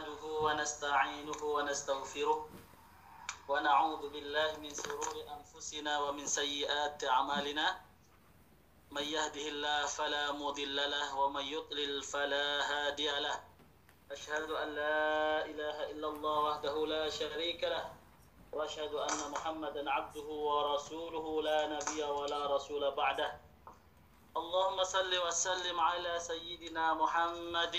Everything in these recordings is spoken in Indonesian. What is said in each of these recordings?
نحمده ونستعينه ونستغفره ونعوذ بالله من شرور أنفسنا ومن سيئات أعمالنا. من يهده الله فلا مضل له ومن يضلل فلا هادي له. أشهد أن لا إله إلا الله وحده لا شريك له. وأشهد أن محمدا عبده ورسوله لا نبي ولا رسول بعده. اللهم صل وسلم على سيدنا محمد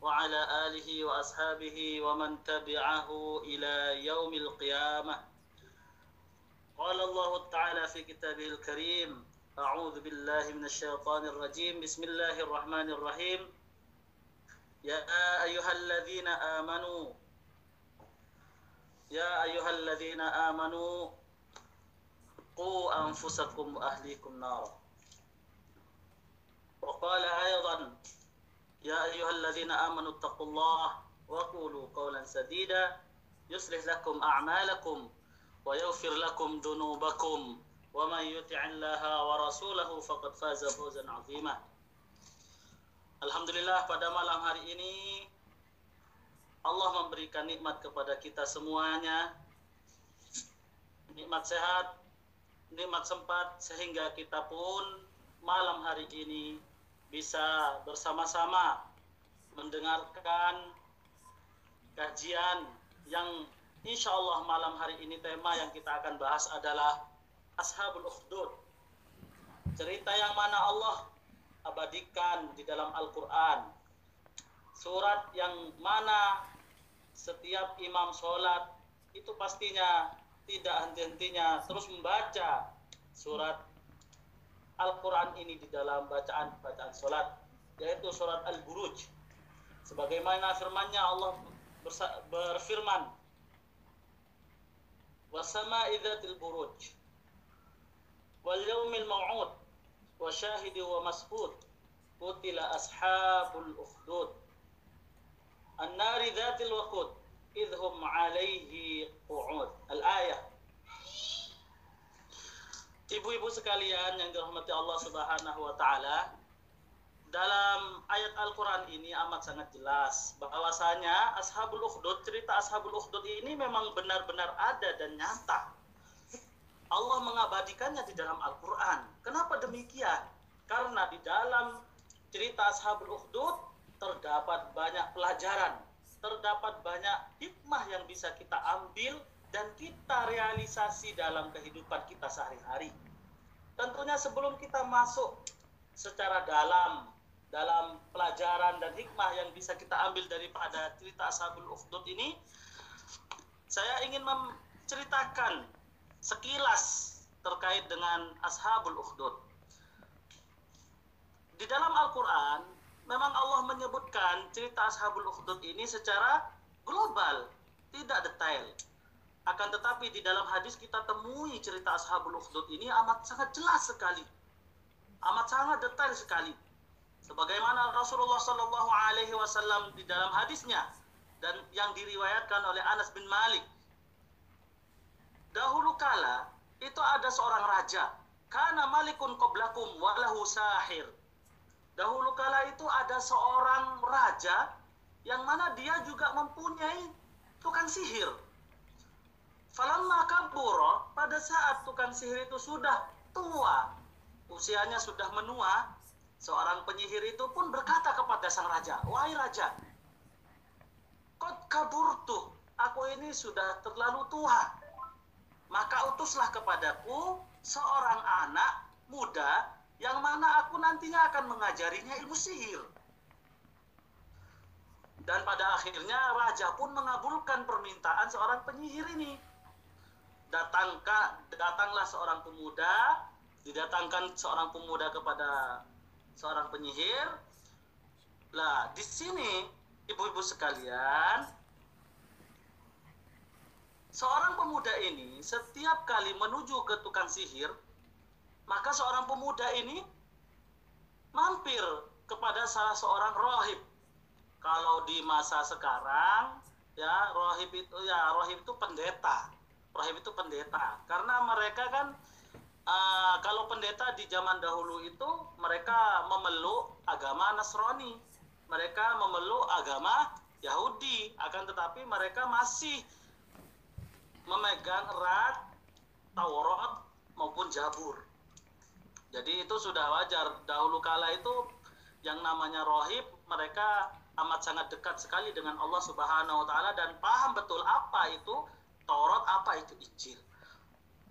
وعلى آله وأصحابه ومن تبعه إلى يوم القيامة. قال الله تعالى في كتابه الكريم أعوذ بالله من الشيطان الرجيم. بسم الله الرحمن الرحيم. يا أيها الذين آمنوا يا أيها الذين آمنوا قوا أنفسكم وأهليكم نارا. وقال أيضا يا أيها الذين آمنوا اتقوا الله وقولوا قولا سديدا يصلح لكم أعمالكم ويغفر لكم ذنوبكم ومن يطع الله ورسوله فقد فاز فوزا عظيما Alhamdulillah pada malam hari ini Allah memberikan nikmat kepada kita semuanya nikmat sehat nikmat sempat sehingga kita pun malam hari ini bisa bersama-sama mendengarkan kajian yang insya Allah malam hari ini tema yang kita akan bahas adalah Ashabul Ukhdud. Cerita yang mana Allah abadikan di dalam Al-Quran. Surat yang mana setiap imam sholat itu pastinya tidak henti-hentinya terus membaca surat Al-Quran ini di dalam bacaan-bacaan sholat yaitu surat Al-Buruj. Sebagaimana firmannya Allah berfirman wasama idzatil buruj wal yaumil maw'ud wa syahidi wa mas'ud qutila ashabul ukhdud an-nari dzatil waqud idhum 'alaihi qu'ud. Al-ayah Ibu-ibu sekalian yang dirahmati Allah Subhanahu wa taala, dalam ayat Al-Qur'an ini amat sangat jelas bahwasanya Ashabul Ukhdud, cerita Ashabul Ukhdud ini memang benar-benar ada dan nyata. Allah mengabadikannya di dalam Al-Qur'an. Kenapa demikian? Karena di dalam cerita Ashabul Ukhdud terdapat banyak pelajaran, terdapat banyak hikmah yang bisa kita ambil dan kita realisasi dalam kehidupan kita sehari-hari. Tentunya sebelum kita masuk secara dalam dalam pelajaran dan hikmah yang bisa kita ambil daripada cerita Ashabul Ukhdud ini, saya ingin menceritakan sekilas terkait dengan Ashabul Ukhdud. Di dalam Al-Quran, memang Allah menyebutkan cerita Ashabul Ukhdud ini secara global, tidak detail. Akan tetapi di dalam hadis kita temui cerita Ashabul Ukhdud ini amat sangat jelas sekali. Amat sangat detail sekali. Sebagaimana Rasulullah Shallallahu alaihi wasallam di dalam hadisnya dan yang diriwayatkan oleh Anas bin Malik. Dahulu kala itu ada seorang raja. Kana malikun qablakum walahu sahir. Dahulu kala itu ada seorang raja yang mana dia juga mempunyai tukang sihir. Falamma kaburo, pada saat tukang sihir itu sudah tua, usianya sudah menua, seorang penyihir itu pun berkata kepada sang raja, "Wahai raja, kot kaburtu, aku ini sudah terlalu tua. Maka utuslah kepadaku seorang anak muda yang mana aku nantinya akan mengajarinya ilmu sihir." Dan pada akhirnya raja pun mengabulkan permintaan seorang penyihir ini datangkah datanglah seorang pemuda didatangkan seorang pemuda kepada seorang penyihir. Lah di sini ibu-ibu sekalian seorang pemuda ini setiap kali menuju ke tukang sihir maka seorang pemuda ini mampir kepada salah seorang rohib. Kalau di masa sekarang ya rohib itu ya rohib itu pendeta Rahib itu pendeta. Karena mereka kan uh, kalau pendeta di zaman dahulu itu mereka memeluk agama Nasrani. Mereka memeluk agama Yahudi, akan tetapi mereka masih memegang erat Taurat maupun Jabur. Jadi itu sudah wajar. Dahulu kala itu yang namanya rohib mereka amat sangat dekat sekali dengan Allah Subhanahu wa taala dan paham betul apa itu Taurat, apa itu Injil.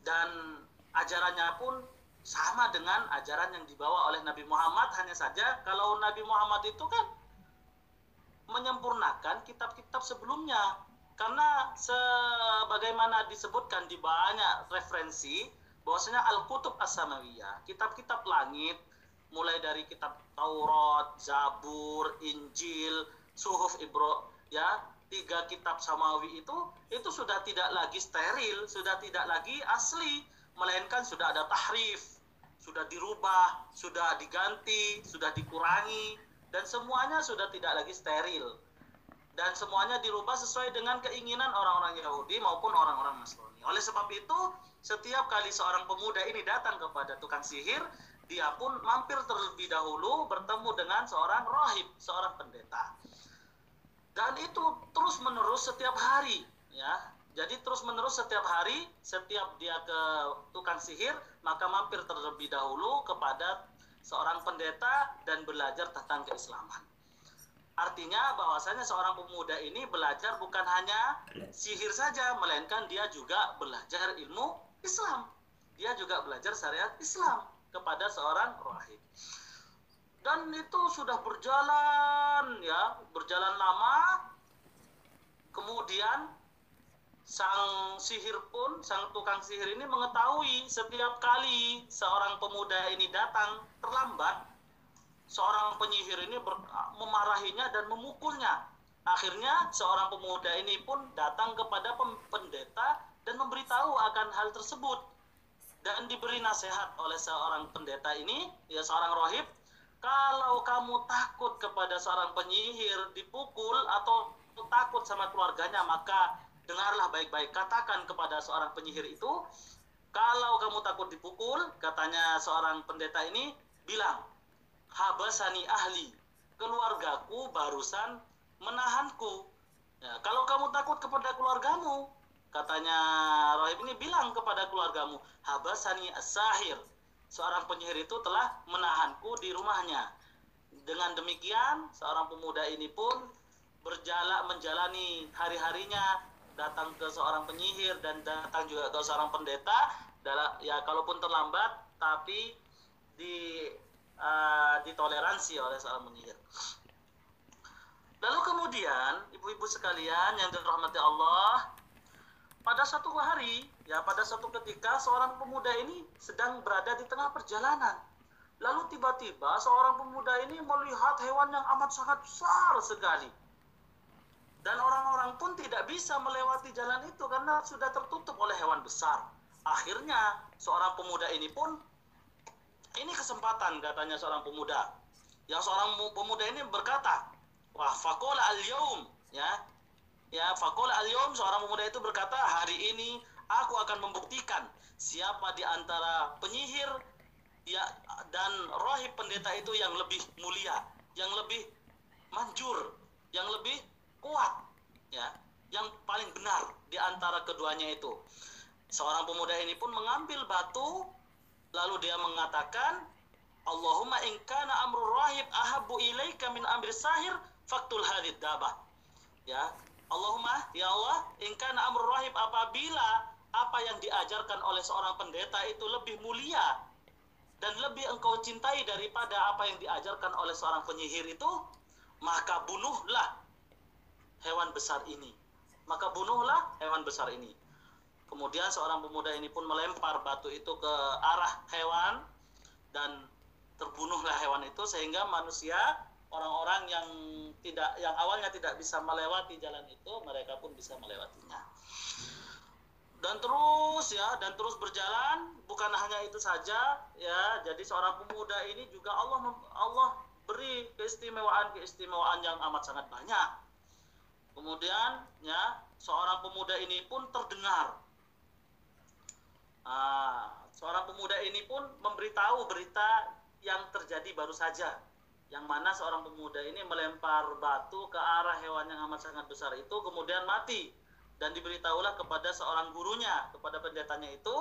Dan ajarannya pun sama dengan ajaran yang dibawa oleh Nabi Muhammad hanya saja kalau Nabi Muhammad itu kan menyempurnakan kitab-kitab sebelumnya karena sebagaimana disebutkan di banyak referensi bahwasanya Al-Kutub As-Samawiyah, kitab-kitab langit mulai dari kitab Taurat, Zabur, Injil, Suhuf Ibro ya, tiga kitab samawi itu itu sudah tidak lagi steril, sudah tidak lagi asli, melainkan sudah ada tahrif, sudah dirubah, sudah diganti, sudah dikurangi dan semuanya sudah tidak lagi steril. Dan semuanya dirubah sesuai dengan keinginan orang-orang Yahudi maupun orang-orang Nasrani. Oleh sebab itu, setiap kali seorang pemuda ini datang kepada tukang sihir, dia pun mampir terlebih dahulu bertemu dengan seorang rohib, seorang pendeta. Dan itu terus menerus setiap hari, ya. Jadi terus menerus setiap hari, setiap dia ke tukang sihir, maka mampir terlebih dahulu kepada seorang pendeta dan belajar tentang keislaman. Artinya bahwasanya seorang pemuda ini belajar bukan hanya sihir saja, melainkan dia juga belajar ilmu Islam. Dia juga belajar syariat Islam kepada seorang rahib. Dan itu sudah berjalan ya, berjalan lama. Kemudian sang sihir pun, sang tukang sihir ini mengetahui setiap kali seorang pemuda ini datang terlambat, seorang penyihir ini ber, memarahinya dan memukulnya. Akhirnya seorang pemuda ini pun datang kepada pendeta dan memberitahu akan hal tersebut dan diberi nasihat oleh seorang pendeta ini, ya seorang rohib, kalau kamu takut kepada seorang penyihir dipukul atau takut sama keluarganya, maka dengarlah baik-baik. Katakan kepada seorang penyihir itu, kalau kamu takut dipukul, katanya seorang pendeta ini, bilang, habasani ahli, keluargaku barusan menahanku. Ya, kalau kamu takut kepada keluargamu, katanya Rohib ini bilang kepada keluargamu, habasani as-sahir, seorang penyihir itu telah menahanku di rumahnya. Dengan demikian, seorang pemuda ini pun berjalan menjalani hari-harinya datang ke seorang penyihir dan datang juga ke seorang pendeta ya kalaupun terlambat tapi di uh, ditoleransi oleh seorang penyihir. Lalu kemudian ibu-ibu sekalian yang dirahmati Allah, pada satu hari, ya pada satu ketika seorang pemuda ini sedang berada di tengah perjalanan. Lalu tiba-tiba seorang pemuda ini melihat hewan yang amat sangat besar sekali. Dan orang-orang pun tidak bisa melewati jalan itu karena sudah tertutup oleh hewan besar. Akhirnya seorang pemuda ini pun ini kesempatan katanya seorang pemuda. Yang seorang pemuda ini berkata, "Wah, fakola al-yaum." Ya. Ya, fakola al-yaum seorang pemuda itu berkata, "Hari ini aku akan membuktikan siapa di antara penyihir ya dan rohib pendeta itu yang lebih mulia, yang lebih manjur, yang lebih kuat ya yang paling benar di antara keduanya itu. Seorang pemuda ini pun mengambil batu lalu dia mengatakan Allahumma in kana amru rahib ahabbu ilaika min amri sahir faktul hadid dabah ya Allahumma ya Allah in kana amru rahib apabila apa yang diajarkan oleh seorang pendeta itu lebih mulia dan lebih engkau cintai daripada apa yang diajarkan oleh seorang penyihir itu maka bunuhlah hewan besar ini. Maka bunuhlah hewan besar ini. Kemudian seorang pemuda ini pun melempar batu itu ke arah hewan dan terbunuhlah hewan itu sehingga manusia orang-orang yang tidak yang awalnya tidak bisa melewati jalan itu mereka pun bisa melewatinya. Dan terus ya dan terus berjalan bukan hanya itu saja ya. Jadi seorang pemuda ini juga Allah Allah beri keistimewaan-keistimewaan yang amat sangat banyak. Kemudian ya seorang pemuda ini pun terdengar. Ah, seorang pemuda ini pun memberitahu berita yang terjadi baru saja yang mana seorang pemuda ini melempar batu ke arah hewan yang amat sangat besar itu kemudian mati dan diberitahulah kepada seorang gurunya kepada pendetanya itu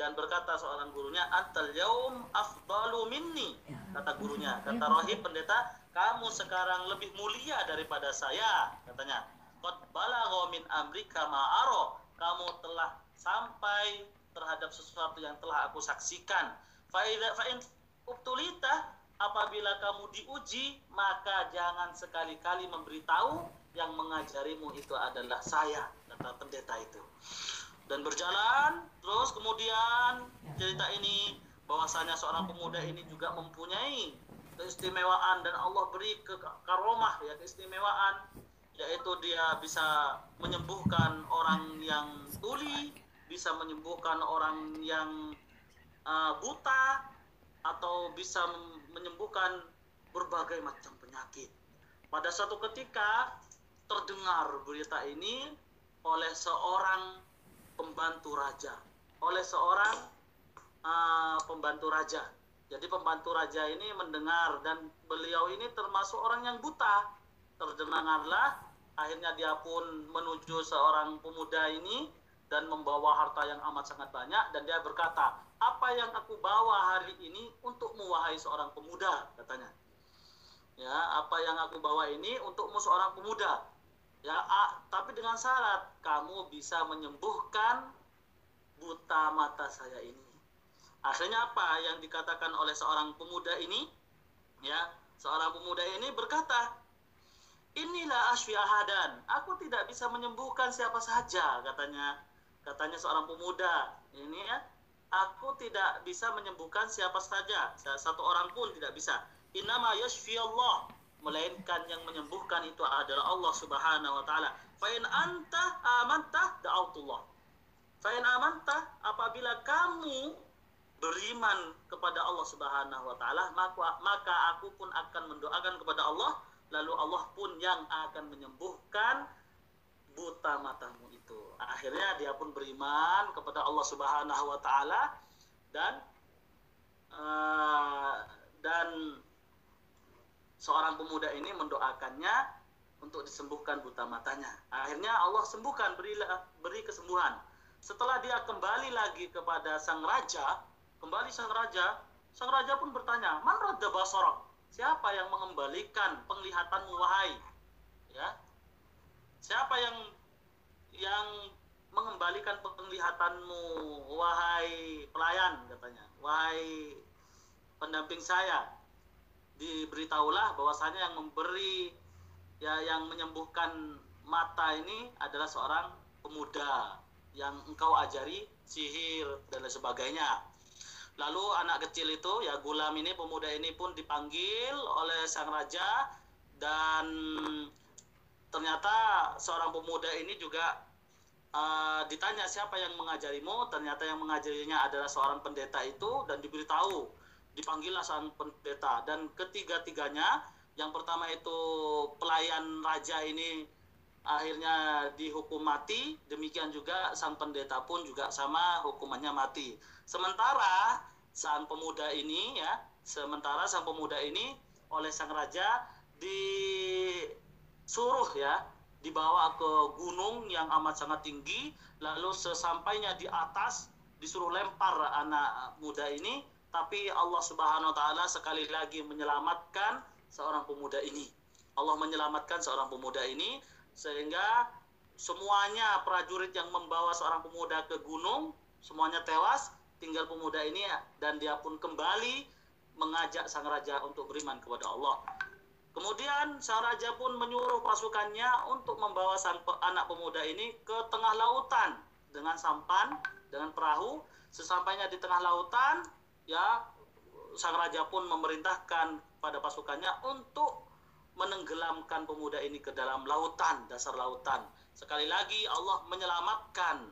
dan berkata seorang gurunya antal yaum afdalu minni kata gurunya. Kata rohib pendeta kamu sekarang lebih mulia daripada saya katanya. Qad balagha min amrika ma'aro kamu telah sampai terhadap sesuatu yang telah aku saksikan. Fa in ubtulita apabila kamu diuji maka jangan sekali-kali memberitahu yang mengajarimu itu adalah saya kata pendeta itu dan berjalan terus kemudian cerita ini bahwasanya seorang pemuda ini juga mempunyai keistimewaan dan Allah beri ke karomah ya keistimewaan yaitu dia bisa menyembuhkan orang yang tuli bisa menyembuhkan orang yang uh, buta atau bisa menyembuhkan berbagai macam penyakit. Pada suatu ketika terdengar berita ini oleh seorang pembantu raja, oleh seorang uh, pembantu raja. Jadi pembantu raja ini mendengar dan beliau ini termasuk orang yang buta. Terdengarlah, akhirnya dia pun menuju seorang pemuda ini dan membawa harta yang amat sangat banyak dan dia berkata, "Apa yang aku bawa hari ini untuk wahai seorang pemuda?" katanya. Ya, apa yang aku bawa ini untukmu seorang pemuda. Ya, a, tapi dengan syarat kamu bisa menyembuhkan buta mata saya ini. Akhirnya apa yang dikatakan oleh seorang pemuda ini? Ya, seorang pemuda ini berkata, Inilah asfi ahadan. Aku tidak bisa menyembuhkan siapa saja, katanya katanya seorang pemuda ini ya aku tidak bisa menyembuhkan siapa saja satu orang pun tidak bisa inama yashfi Allah melainkan yang menyembuhkan itu adalah Allah Subhanahu wa taala fa in anta amanta da'autullah fa in amanta apabila kamu beriman kepada Allah Subhanahu wa taala maka maka aku pun akan mendoakan kepada Allah lalu Allah pun yang akan menyembuhkan buta matamu itu. Akhirnya dia pun beriman kepada Allah Subhanahu wa taala dan uh, seorang pemuda ini mendoakannya untuk disembuhkan buta matanya. Akhirnya Allah sembuhkan beri beri kesembuhan. Setelah dia kembali lagi kepada sang raja, kembali sang raja, sang raja pun bertanya, "Man radda basarok?" Siapa yang mengembalikan penglihatanmu wahai? Ya, Siapa yang yang mengembalikan penglihatanmu wahai pelayan katanya wahai pendamping saya diberitahulah bahwasanya yang memberi ya yang menyembuhkan mata ini adalah seorang pemuda yang engkau ajari sihir dan lain sebagainya. Lalu anak kecil itu ya gulam ini pemuda ini pun dipanggil oleh sang raja dan ternyata seorang pemuda ini juga uh, ditanya siapa yang mengajarimu. Ternyata yang mengajarinya adalah seorang pendeta itu dan diberitahu dipanggillah sang pendeta. Dan ketiga-tiganya yang pertama itu pelayan raja ini akhirnya dihukum mati. Demikian juga sang pendeta pun juga sama hukumannya mati. Sementara sang pemuda ini ya sementara sang pemuda ini oleh sang raja di suruh ya dibawa ke gunung yang amat sangat tinggi. Lalu sesampainya di atas disuruh lempar anak muda ini tapi Allah Subhanahu wa taala sekali lagi menyelamatkan seorang pemuda ini Allah menyelamatkan seorang pemuda ini sehingga semuanya prajurit yang membawa seorang pemuda ke gunung semuanya tewas tinggal pemuda ini dan dia pun kembali mengajak sang raja untuk beriman kepada Allah Kemudian sang raja pun menyuruh pasukannya untuk membawa sang anak pemuda ini ke tengah lautan dengan sampan, dengan perahu. Sesampainya di tengah lautan, ya sang raja pun memerintahkan pada pasukannya untuk menenggelamkan pemuda ini ke dalam lautan, dasar lautan. Sekali lagi Allah menyelamatkan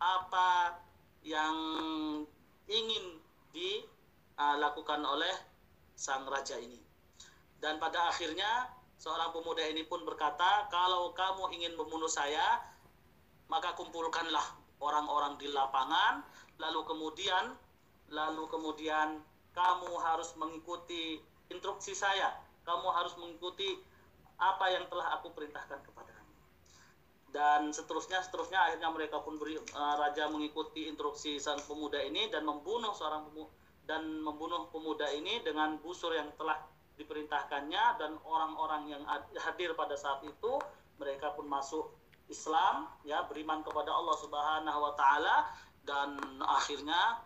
apa yang ingin dilakukan oleh sang raja ini. Dan pada akhirnya seorang pemuda ini pun berkata, kalau kamu ingin membunuh saya, maka kumpulkanlah orang-orang di lapangan, lalu kemudian lalu kemudian kamu harus mengikuti instruksi saya. Kamu harus mengikuti apa yang telah aku perintahkan kepadamu dan seterusnya seterusnya akhirnya mereka pun beri uh, raja mengikuti instruksi sang pemuda ini dan membunuh seorang pemuda dan membunuh pemuda ini dengan busur yang telah diperintahkannya dan orang-orang yang hadir pada saat itu mereka pun masuk Islam ya beriman kepada Allah Subhanahu wa taala dan akhirnya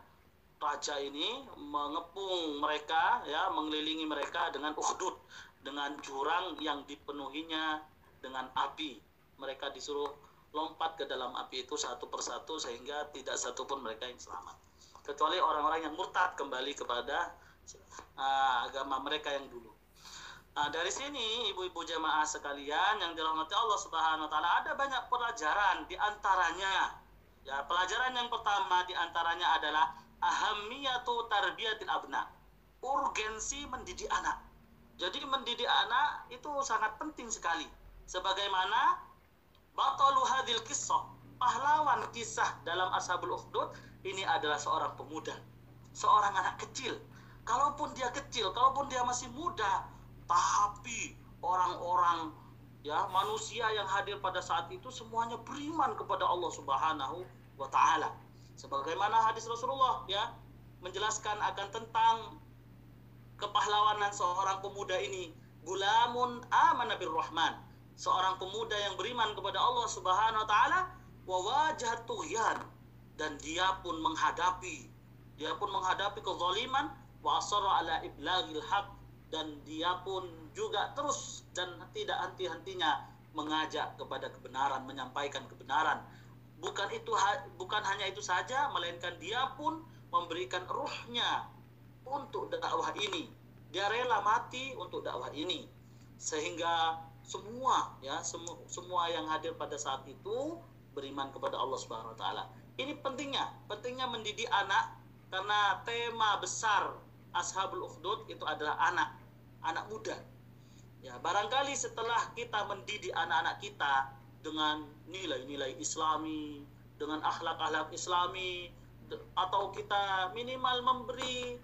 raja ini mengepung mereka ya mengelilingi mereka dengan ukhdud dengan jurang yang dipenuhinya dengan api. Mereka disuruh lompat ke dalam api itu satu persatu sehingga tidak satu pun mereka yang selamat. Kecuali orang-orang yang murtad kembali kepada uh, agama mereka yang dulu. Nah, dari sini ibu-ibu jemaah sekalian yang dirahmati Allah Subhanahu wa taala ada banyak pelajaran di antaranya. Ya, pelajaran yang pertama di antaranya adalah ahamiyatu tarbiyatil abna. Urgensi mendidik anak. Jadi mendidik anak itu sangat penting sekali. Sebagaimana batalu hadil kisah, pahlawan kisah dalam Ashabul Ukhdud ini adalah seorang pemuda, seorang anak kecil. Kalaupun dia kecil, kalaupun dia masih muda, tapi orang-orang ya manusia yang hadir pada saat itu semuanya beriman kepada Allah Subhanahu wa taala. Sebagaimana hadis Rasulullah ya menjelaskan akan tentang kepahlawanan seorang pemuda ini, gulamun amana rahman, seorang pemuda yang beriman kepada Allah Subhanahu wa taala wa tughyan. Dan dia pun menghadapi dia pun menghadapi kezaliman wa ala iblagil haq. Dan dia pun juga terus dan tidak henti-hentinya mengajak kepada kebenaran, menyampaikan kebenaran. Bukan itu bukan hanya itu saja, melainkan dia pun memberikan ruhnya untuk dakwah ini. Dia rela mati untuk dakwah ini. Sehingga semua ya semua semua yang hadir pada saat itu beriman kepada Allah Subhanahu wa taala. Ini pentingnya, pentingnya mendidik anak karena tema besar Ashabul Ukhdud itu adalah anak anak muda. Ya, barangkali setelah kita mendidik anak-anak kita dengan nilai-nilai Islami, dengan akhlak-akhlak Islami, atau kita minimal memberi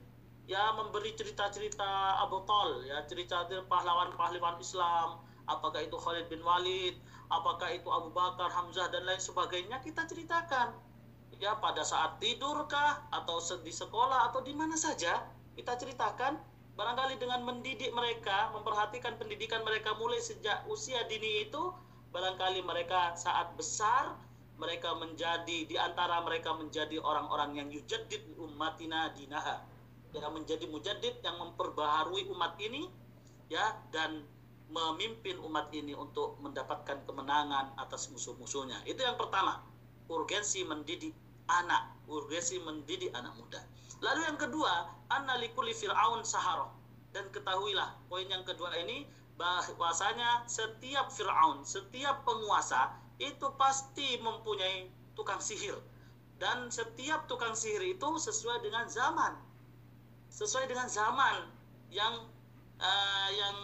ya memberi cerita-cerita Abu Tal ya cerita-cerita pahlawan-pahlawan Islam. Apakah itu Khalid bin Walid apakah itu Abu Bakar Hamzah dan lain sebagainya kita ceritakan. Ya pada saat tidurkah atau di sekolah atau di mana saja kita ceritakan. Barangkali dengan mendidik mereka, memperhatikan pendidikan mereka mulai sejak usia dini itu, barangkali mereka saat besar mereka menjadi di antara mereka menjadi orang-orang yang yujaddid ummatina dinaha. Yang menjadi mujaddid yang memperbaharui umat ini ya dan memimpin umat ini untuk mendapatkan kemenangan atas musuh-musuhnya. Itu yang pertama, urgensi mendidik anak, urgensi mendidik anak muda. Lalu yang kedua, annalikulli fir'aun saharoh. Dan ketahuilah, poin yang kedua ini, bahwasanya setiap Fir'aun, setiap penguasa, itu pasti mempunyai tukang sihir. Dan setiap tukang sihir itu sesuai dengan zaman. Sesuai dengan zaman yang uh, yang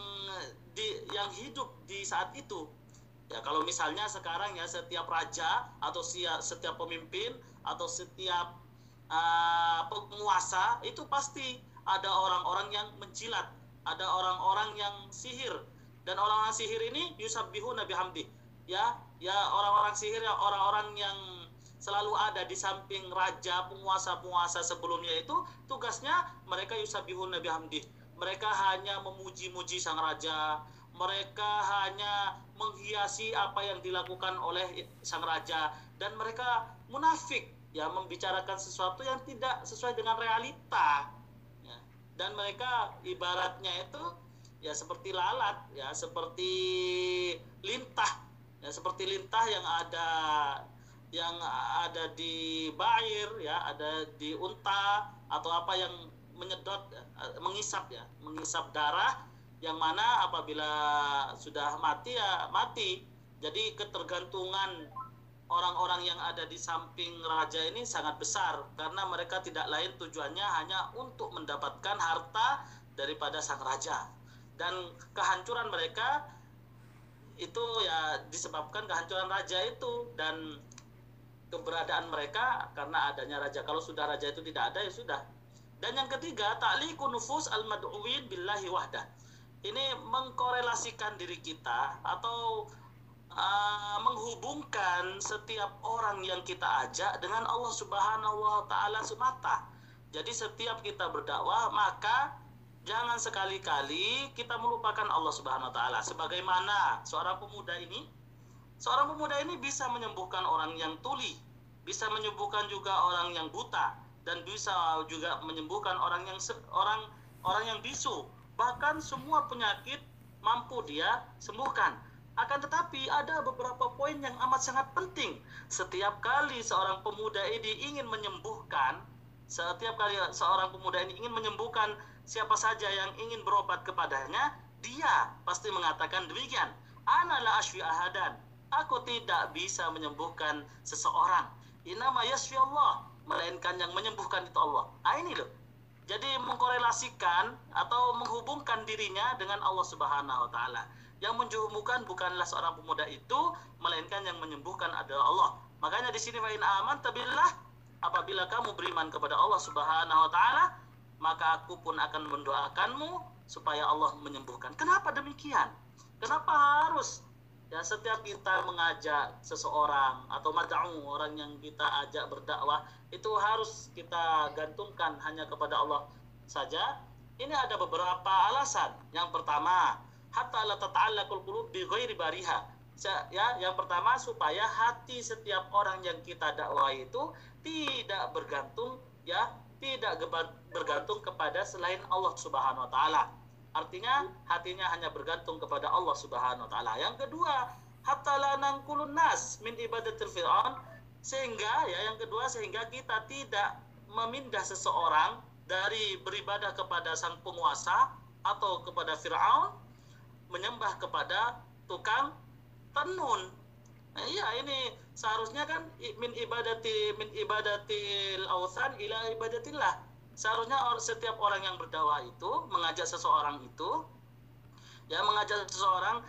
di yang hidup di saat itu. Ya kalau misalnya sekarang ya setiap raja atau setiap pemimpin atau setiap uh, penguasa itu pasti ada orang-orang yang menjilat, ada orang-orang yang sihir dan orang-orang sihir ini yusabbihu nabi hamdi. Ya, ya orang-orang sihir ya orang-orang yang selalu ada di samping raja, penguasa-penguasa sebelumnya itu tugasnya mereka yusabbihu nabi hamdi. Mereka hanya memuji-muji sang raja, mereka hanya menghiasi apa yang dilakukan oleh sang raja dan mereka munafik ya membicarakan sesuatu yang tidak sesuai dengan realita. Dan mereka ibaratnya itu ya seperti lalat ya seperti lintah ya seperti lintah yang ada yang ada di bair ya ada di unta atau apa yang menyedot mengisap ya mengisap darah yang mana apabila sudah mati ya mati. Jadi ketergantungan orang-orang yang ada di samping raja ini sangat besar karena mereka tidak lain tujuannya hanya untuk mendapatkan harta daripada sang raja dan kehancuran mereka itu ya disebabkan kehancuran raja itu dan keberadaan mereka karena adanya raja. Kalau sudah raja itu tidak ada ya sudah. Dan yang ketiga, ta'liqu nufus al-mad'uwin billahi wahdah. Ini mengkorelasikan diri kita atau uh, menghubungkan setiap orang yang kita ajak dengan Allah Subhanahu wa taala semata. Jadi setiap kita berdakwah maka jangan sekali-kali kita melupakan Allah Subhanahu wa taala. Sebagaimana seorang pemuda ini seorang pemuda ini bisa menyembuhkan orang yang tuli, bisa menyembuhkan juga orang yang buta dan bisa juga menyembuhkan orang yang orang orang yang bisu. Bahkan semua penyakit mampu dia sembuhkan akan tetapi ada beberapa poin yang amat sangat penting. Setiap kali seorang pemuda ini ingin menyembuhkan, setiap kali seorang pemuda ini ingin menyembuhkan siapa saja yang ingin berobat kepadanya, dia pasti mengatakan demikian. Analah ashfi ahadan. Aku tidak bisa menyembuhkan seseorang. Inama yasfi Allah. Melainkan yang menyembuhkan itu Allah. Ah ini loh. Jadi mengkorelasikan atau menghubungkan dirinya dengan Allah Subhanahu wa taala. Yang menyembuhkan bukanlah seorang pemuda itu, melainkan yang menyembuhkan adalah Allah. Makanya di sini fa'in aman tabillah apabila kamu beriman kepada Allah Subhanahu wa taala, maka aku pun akan mendoakanmu supaya Allah menyembuhkan. Kenapa demikian? Kenapa harus ya setiap kita mengajak seseorang atau mad'u orang yang kita ajak berdakwah itu harus kita gantungkan hanya kepada Allah saja. Ini ada beberapa alasan. Yang pertama, hatta la tata'allaqul qulub bi ghairi bariha. Ya, yang pertama supaya hati setiap orang yang kita dakwah itu tidak bergantung ya, tidak bergantung kepada selain Allah Subhanahu wa taala. Artinya hatinya hanya bergantung kepada Allah Subhanahu wa taala. Yang kedua, hatta la nangkulun nas min ibadatil fir'aun sehingga ya yang kedua sehingga kita tidak memindah seseorang dari beribadah kepada sang penguasa atau kepada Fir'aun menyembah kepada tukang tenun. Nah, iya ini seharusnya kan min ibadati min ibadatil ausan ila ibadatillah. Seharusnya setiap orang yang berdakwah itu mengajak seseorang itu ya mengajak seseorang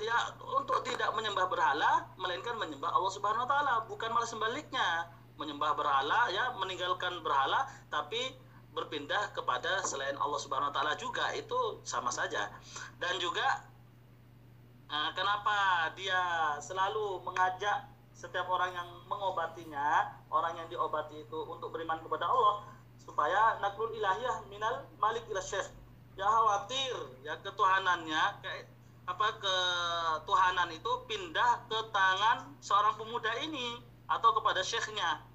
ya untuk tidak menyembah berhala melainkan menyembah Allah Subhanahu wa taala, bukan malah sebaliknya. Menyembah berhala ya meninggalkan berhala tapi berpindah kepada selain Allah Subhanahu wa taala juga itu sama saja. Dan juga nah, kenapa dia selalu mengajak setiap orang yang mengobatinya, orang yang diobati itu untuk beriman kepada Allah supaya naklul ilahiyah minal malik ila syekh. Ya khawatir ya ketuhanannya kayak apa ketuhanan itu pindah ke tangan seorang pemuda ini atau kepada syekhnya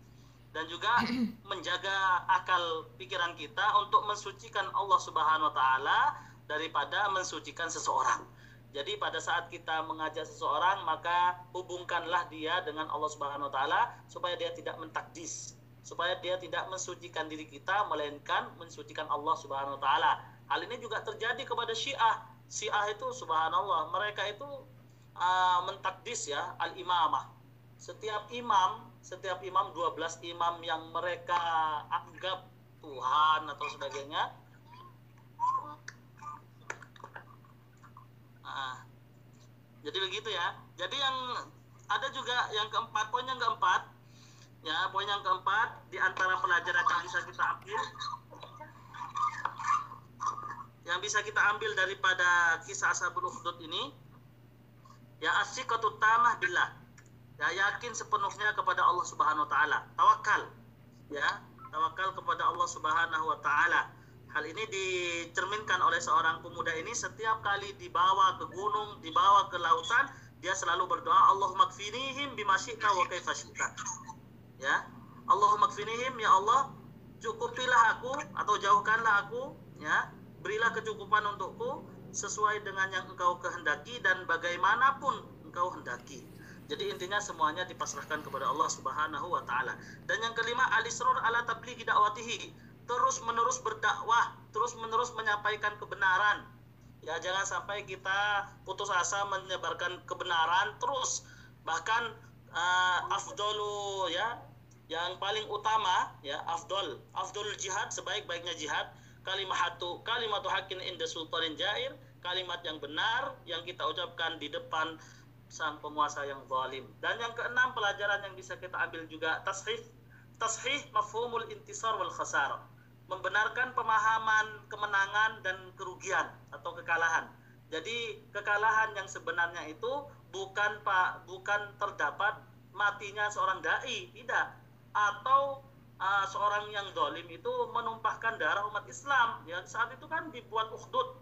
dan juga menjaga akal pikiran kita untuk mensucikan Allah Subhanahu wa taala daripada mensucikan seseorang. Jadi pada saat kita mengajak seseorang maka hubungkanlah dia dengan Allah Subhanahu wa taala supaya dia tidak mentakdis, supaya dia tidak mensucikan diri kita melainkan mensucikan Allah Subhanahu wa taala. Hal ini juga terjadi kepada Syiah. Syiah itu subhanallah, mereka itu uh, mentakdis ya al-imamah. Setiap imam setiap imam 12 imam yang mereka anggap Tuhan atau sebagainya. Nah, jadi begitu ya. Jadi yang ada juga yang keempat poin yang keempat. Ya poin yang keempat di antara pelajaran yang bisa kita ambil yang bisa kita ambil daripada kisah Ashabul Ukhdud ini ya asyikatu tamah billah ya yakin sepenuhnya kepada Allah Subhanahu wa taala. Tawakal ya. Tawakal kepada Allah Subhanahu wa taala. Hal ini dicerminkan oleh seorang pemuda ini. Setiap kali dibawa ke gunung dibawa ke lautan dia selalu berdoa Allahumma kfinihim bima syi'ta wa kaifa ya. Allahumma kfinihim ya Allah cukupilah aku atau jauhkanlah aku ya. Berilah kecukupan untukku sesuai dengan yang engkau kehendaki dan bagaimanapun engkau hendaki jadi intinya semuanya dipasrahkan kepada Allah Subhanahu wa taala. Dan yang kelima alisrur ala tablighi dakwatihi. Terus menerus berdakwah, terus menerus menyampaikan kebenaran. Ya jangan sampai kita putus asa menyebarkan kebenaran terus. Bahkan uh, afdalu ya yang paling utama ya afdol afdol jihad sebaik-baiknya jihad kalimatu kalimatu hakin inda sultanin jair kalimat yang benar yang kita ucapkan di depan sang penguasa yang zalim. Dan yang keenam pelajaran yang bisa kita ambil juga tashih tashih mafhumul intisar wal khasar. Membenarkan pemahaman kemenangan dan kerugian atau kekalahan. Jadi kekalahan yang sebenarnya itu bukan Pak bukan terdapat matinya seorang dai, tidak. Atau uh, seorang yang dolim itu menumpahkan darah umat Islam. Ya saat itu kan dibuat ukhdud,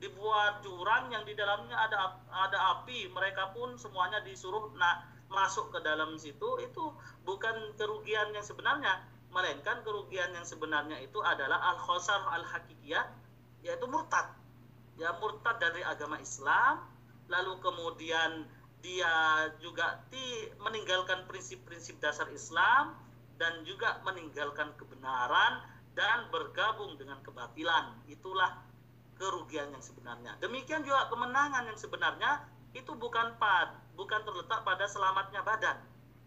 dibuat jurang yang di dalamnya ada ada api. Mereka pun semuanya disuruh nak masuk ke dalam situ. Itu bukan kerugian yang sebenarnya, melainkan kerugian yang sebenarnya itu adalah al khosar al hakikiyah, yaitu murtad. Ya murtad dari agama Islam, lalu kemudian dia juga di, meninggalkan prinsip-prinsip dasar Islam dan juga meninggalkan kebenaran dan bergabung dengan kebatilan. Itulah kerugian yang sebenarnya. Demikian juga kemenangan yang sebenarnya itu bukan pad, bukan terletak pada selamatnya badan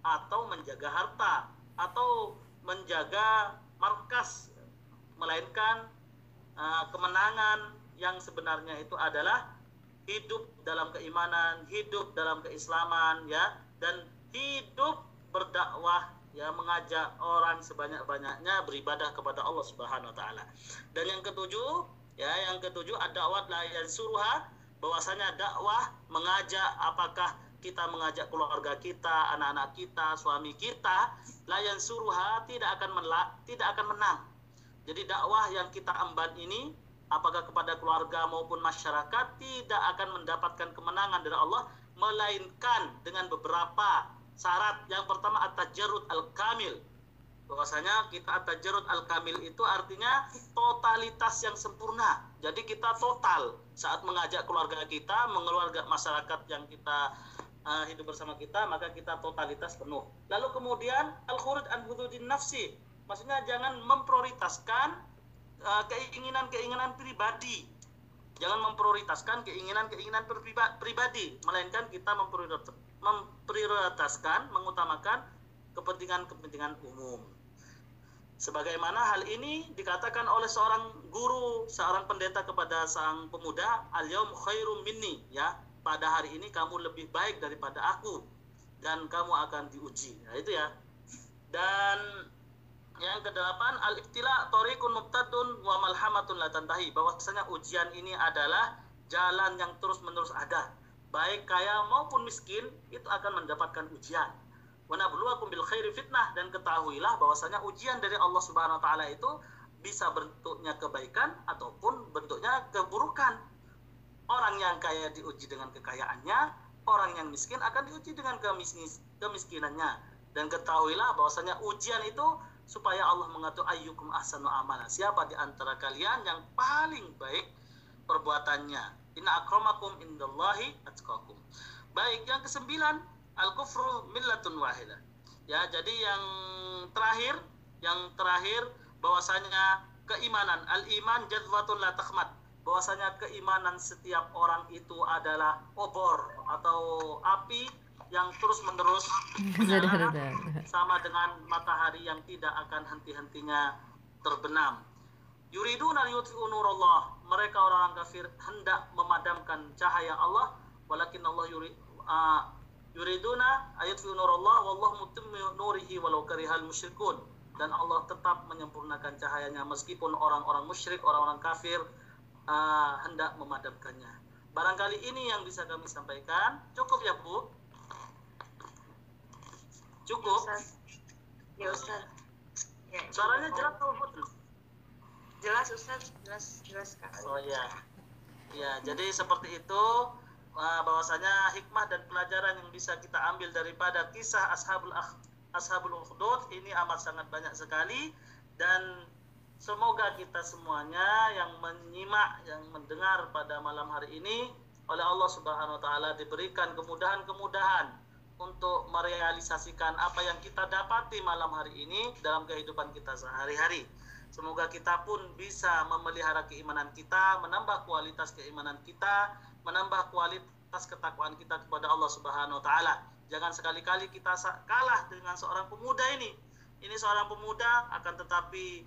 atau menjaga harta atau menjaga markas melainkan uh, kemenangan yang sebenarnya itu adalah hidup dalam keimanan, hidup dalam keislaman ya dan hidup berdakwah ya mengajak orang sebanyak-banyaknya beribadah kepada Allah Subhanahu wa taala. Dan yang ketujuh, ya yang ketujuh ad-da'wat la bahwasanya dakwah mengajak apakah kita mengajak keluarga kita, anak-anak kita, suami kita, layan suruha tidak akan menla, tidak akan menang. Jadi dakwah yang kita emban ini apakah kepada keluarga maupun masyarakat tidak akan mendapatkan kemenangan dari Allah melainkan dengan beberapa syarat. Yang pertama at-tajarrud al-kamil bahwasanya kita at-tajarrud al-kamil itu artinya totalitas yang sempurna. Jadi kita total saat mengajak keluarga kita mengeluarga masyarakat yang kita uh, hidup bersama kita maka kita totalitas penuh. Lalu kemudian al-khuruj an hududin nafsi. Maksudnya jangan memprioritaskan uh, keinginan-keinginan pribadi. Jangan memprioritaskan keinginan-keinginan pribadi melainkan kita memprioritaskan, mengutamakan kepentingan-kepentingan umum. Sebagaimana hal ini dikatakan oleh seorang guru, seorang pendeta kepada sang pemuda, al-yaum khairum minni, ya. Pada hari ini kamu lebih baik daripada aku dan kamu akan diuji. Nah, itu ya. Dan yang kedelapan al-ibtila tariqun mubtadun wa malhamatun la tantahi. Bahwasanya ujian ini adalah jalan yang terus-menerus ada baik kaya maupun miskin itu akan mendapatkan ujian. Wa nabluwakum bil khairi fitnah dan ketahuilah bahwasanya ujian dari Allah Subhanahu wa taala itu bisa bentuknya kebaikan ataupun bentuknya keburukan. Orang yang kaya diuji dengan kekayaannya, orang yang miskin akan diuji dengan kemiskinannya. Dan ketahuilah bahwasanya ujian itu supaya Allah mengatur ayyukum ahsanu amala. Siapa di antara kalian yang paling baik perbuatannya? Inna akramakum indallahi atqakum. Baik, yang kesembilan, al-kufru millatun wahidah. Ya, jadi yang terakhir, yang terakhir bahwasanya keimanan, al-iman jadwatun la takhmat. Bahwasanya keimanan setiap orang itu adalah obor atau api yang terus-menerus sama dengan matahari yang tidak akan henti-hentinya terbenam. Yuriduna yutfi'u nurallah. Mereka orang-orang kafir hendak memadamkan cahaya Allah. Walakin Allah yurid uh, yuriduna ayatfi'u nurallah wallahu mutimmu nurihi walau karihal musyrikun. Dan Allah tetap menyempurnakan cahayanya meskipun orang-orang musyrik orang-orang kafir uh, hendak memadamkannya. Barangkali ini yang bisa kami sampaikan. Cukup ya Bu? Cukup? Ya Ustaz. Ya, suaranya jelas atau putus jelas Ustaz. Jelas jelas sekali oh iya. Ya jadi seperti itu bahwasanya hikmah dan pelajaran yang bisa kita ambil daripada kisah ashabul ashabul ukhdud ini amat sangat banyak sekali dan semoga kita semuanya yang menyimak yang mendengar pada malam hari ini oleh Allah Subhanahu wa taala diberikan kemudahan-kemudahan untuk merealisasikan apa yang kita dapati malam hari ini dalam kehidupan kita sehari-hari. Semoga kita pun bisa memelihara keimanan kita, menambah kualitas keimanan kita, menambah kualitas ketakwaan kita kepada Allah Subhanahu wa taala. Jangan sekali-kali kita kalah dengan seorang pemuda ini. Ini seorang pemuda akan tetapi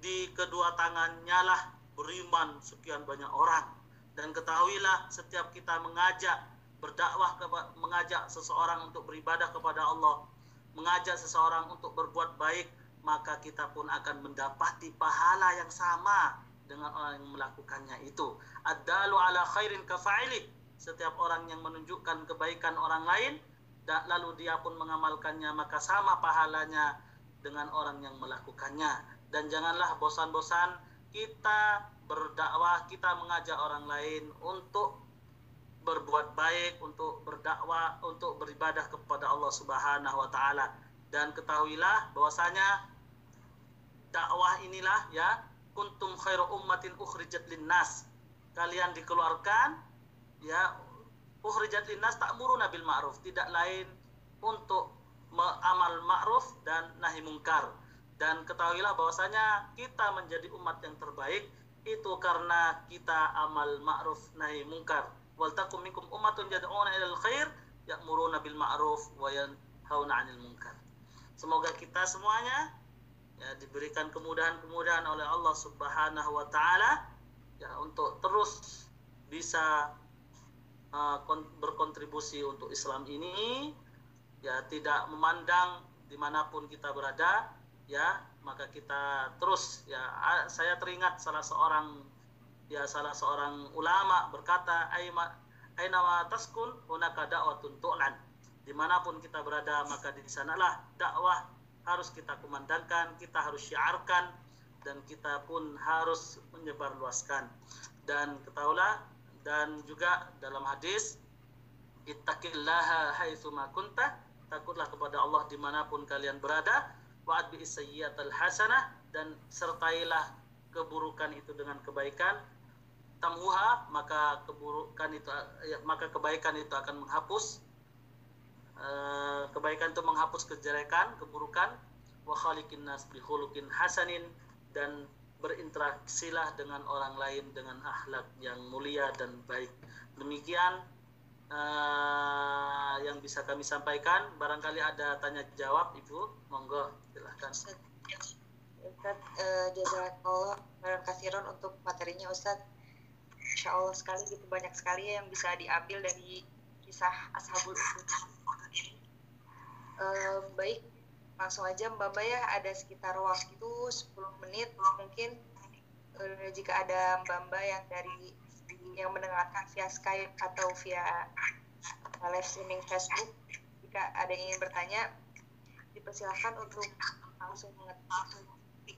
di kedua tangannya lah beriman sekian banyak orang. Dan ketahuilah setiap kita mengajak berdakwah mengajak seseorang untuk beribadah kepada Allah, mengajak seseorang untuk berbuat baik, maka kita pun akan mendapati pahala yang sama dengan orang yang melakukannya itu. Ad-dalu ala khairin kafa'ili. Setiap orang yang menunjukkan kebaikan orang lain lalu dia pun mengamalkannya maka sama pahalanya dengan orang yang melakukannya. Dan janganlah bosan-bosan kita berdakwah, kita mengajak orang lain untuk berbuat baik, untuk berdakwah, untuk beribadah kepada Allah Subhanahu wa taala. Dan ketahuilah bahwasanya dakwah inilah ya kuntum khairu ummatin ukhrijat linnas. Kalian dikeluarkan ya ukhrijat linnas ta'muruna bil ma'ruf, tidak lain untuk amal ma'ruf dan nahi mungkar. Dan ketahuilah bahwasanya kita menjadi umat yang terbaik itu karena kita amal ma'ruf nahi mungkar. Wal takum minkum ummatun yad'una ilal khair ya'muruna bil ma'ruf wa yanhauna 'anil munkar. Semoga kita semuanya ya diberikan kemudahan-kemudahan oleh Allah Subhanahu wa taala ya untuk terus bisa uh, kon- berkontribusi untuk Islam ini ya tidak memandang di mana pun kita berada ya maka kita terus ya saya teringat salah seorang ya salah seorang ulama berkata aima aina taskun hunaka da'watun tu'lan. Di mana pun kita berada maka di sanalah dakwah harus kita kumandangkan kita harus syiarkan dan kita pun harus menyebarluaskan. Dan ketahuilah dan juga dalam hadis ittaqillaha haitsuma kunta takutlah kepada Allah di mana pun kalian berada wa'ad bi sayyiatal hasanah dan sertailah keburukan itu dengan kebaikan. Tamuha maka keburukan itu maka kebaikan itu akan menghapus eh, kebaikan itu menghapus kejelekan keburukan. Wa khaliqin nas bi khuluqin hasanin. Dan berinteraksilah dengan orang lain dengan akhlak yang mulia dan baik. Demikian eh, yang bisa kami sampaikan. Barangkali ada tanya jawab ibu? Monggo silahkan Ustaz, uh, jazakallah khairan kasiron untuk materinya Ustadz. Insya Allah sekali gitu banyak sekali ya yang bisa diambil dari kisah Ashabul Ukhdud Eh, baik, langsung aja Mbak Mbak ya ada sekitar waktu 10 menit mungkin. Eh, jika ada Mbak Mbak yang dari yang mendengarkan via Skype atau via live streaming Facebook jika ada yang ingin bertanya dipersilahkan untuk langsung mengetik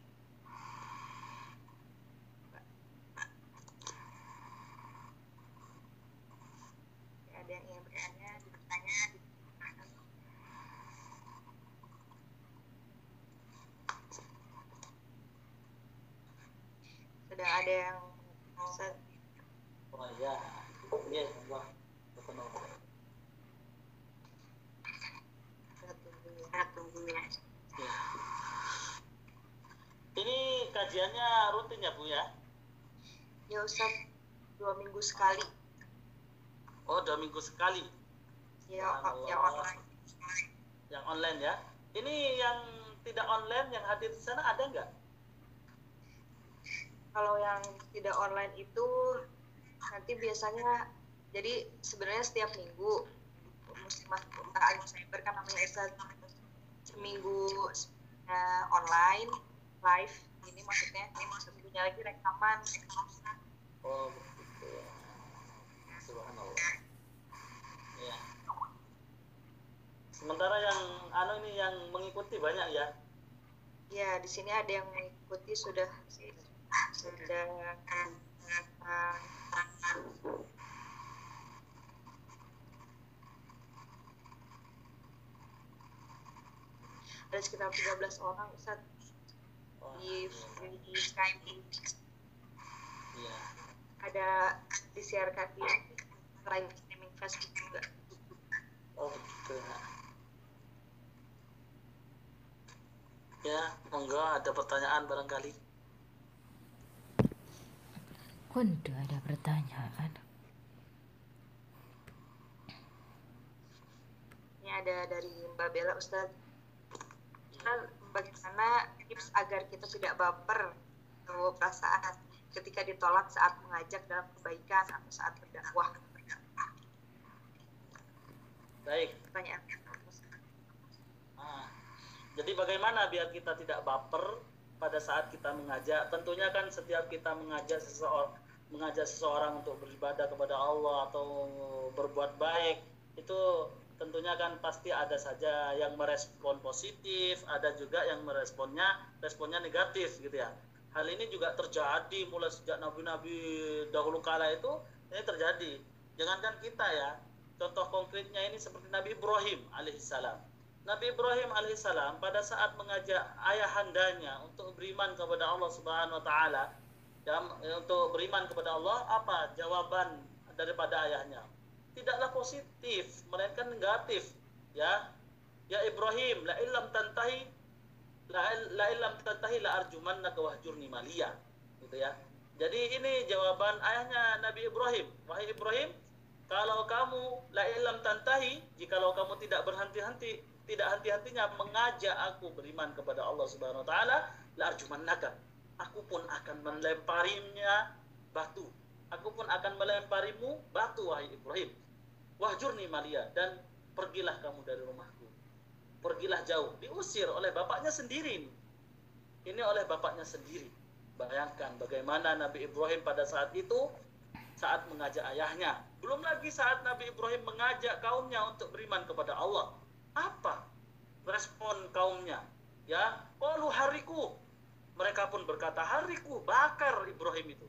ada yang ingin bertanya bertanya dipersilahkan. sedang ada yang Ustaz, oh ya ya tunggu ya. Ini kajiannya rutin ya Bu ya? ya Ustaz dua minggu sekali Oh dua minggu sekali ya Subhanallah. ya online yang online ya. Ini yang tidak online yang hadir di sana ada nggak? Kalau yang tidak online itu nanti biasanya jadi sebenarnya setiap minggu muslimah alim cyber kan namanya Ustaz seminggu eh, online live ini maksudnya ini seminggunya lagi rekaman Oh begitu ya. Subhanallah. Ya. Sementara yang anu ini yang mengikuti banyak ya. ya di sini ada yang mengikuti sudah sudah ada sekitar 13 orang Ustaz di, iya. di Skype Iya. ada disiarkan di live streaming Facebook juga Oh begitu ya. Ya, monggo ada pertanyaan barangkali. Waduh, ada pertanyaan. ini ada dari Mbak Bella Ustaz Ustaz, bagaimana tips agar kita tidak baper atau perasaan ketika ditolak saat mengajak dalam kebaikan atau saat berdakwah Baik. pertanyaan Ah, jadi bagaimana biar kita tidak baper pada saat kita mengajak? Tentunya kan setiap kita mengajak seseorang mengajak seseorang untuk beribadah kepada Allah atau berbuat baik itu tentunya kan pasti ada saja yang merespon positif, ada juga yang meresponnya responnya negatif gitu ya. Hal ini juga terjadi mulai sejak nabi-nabi dahulu kala itu ini terjadi. Jangankan kita ya, contoh konkretnya ini seperti Nabi Ibrahim alaihissalam. Nabi Ibrahim alaihissalam pada saat mengajak ayahandanya untuk beriman kepada Allah Subhanahu wa taala ya, untuk beriman kepada Allah apa jawaban daripada ayahnya? Tidaklah positif, melainkan negatif. Ya. Ya Ibrahim, la illam tantahi la, la illam tantahi la arjumannaka wahjurni maliya. Gitu ya. Jadi ini jawaban ayahnya Nabi Ibrahim. Wahai Ibrahim, kalau kamu la illam tantahi, jikalau kamu tidak berhenti-henti, tidak henti-hentinya mengajak aku beriman kepada Allah Subhanahu wa taala, la arjumannaka. Aku pun akan melemparinya batu. Aku pun akan melemparimu batu wahai Ibrahim. Wahjurni malia dan pergilah kamu dari rumahku. Pergilah jauh, diusir oleh bapaknya sendiri. Ini oleh bapaknya sendiri. Bayangkan bagaimana Nabi Ibrahim pada saat itu saat mengajak ayahnya. Belum lagi saat Nabi Ibrahim mengajak kaumnya untuk beriman kepada Allah. Apa respon kaumnya? Ya, qalu hariku. Mereka pun berkata, hariku, bakar Ibrahim itu.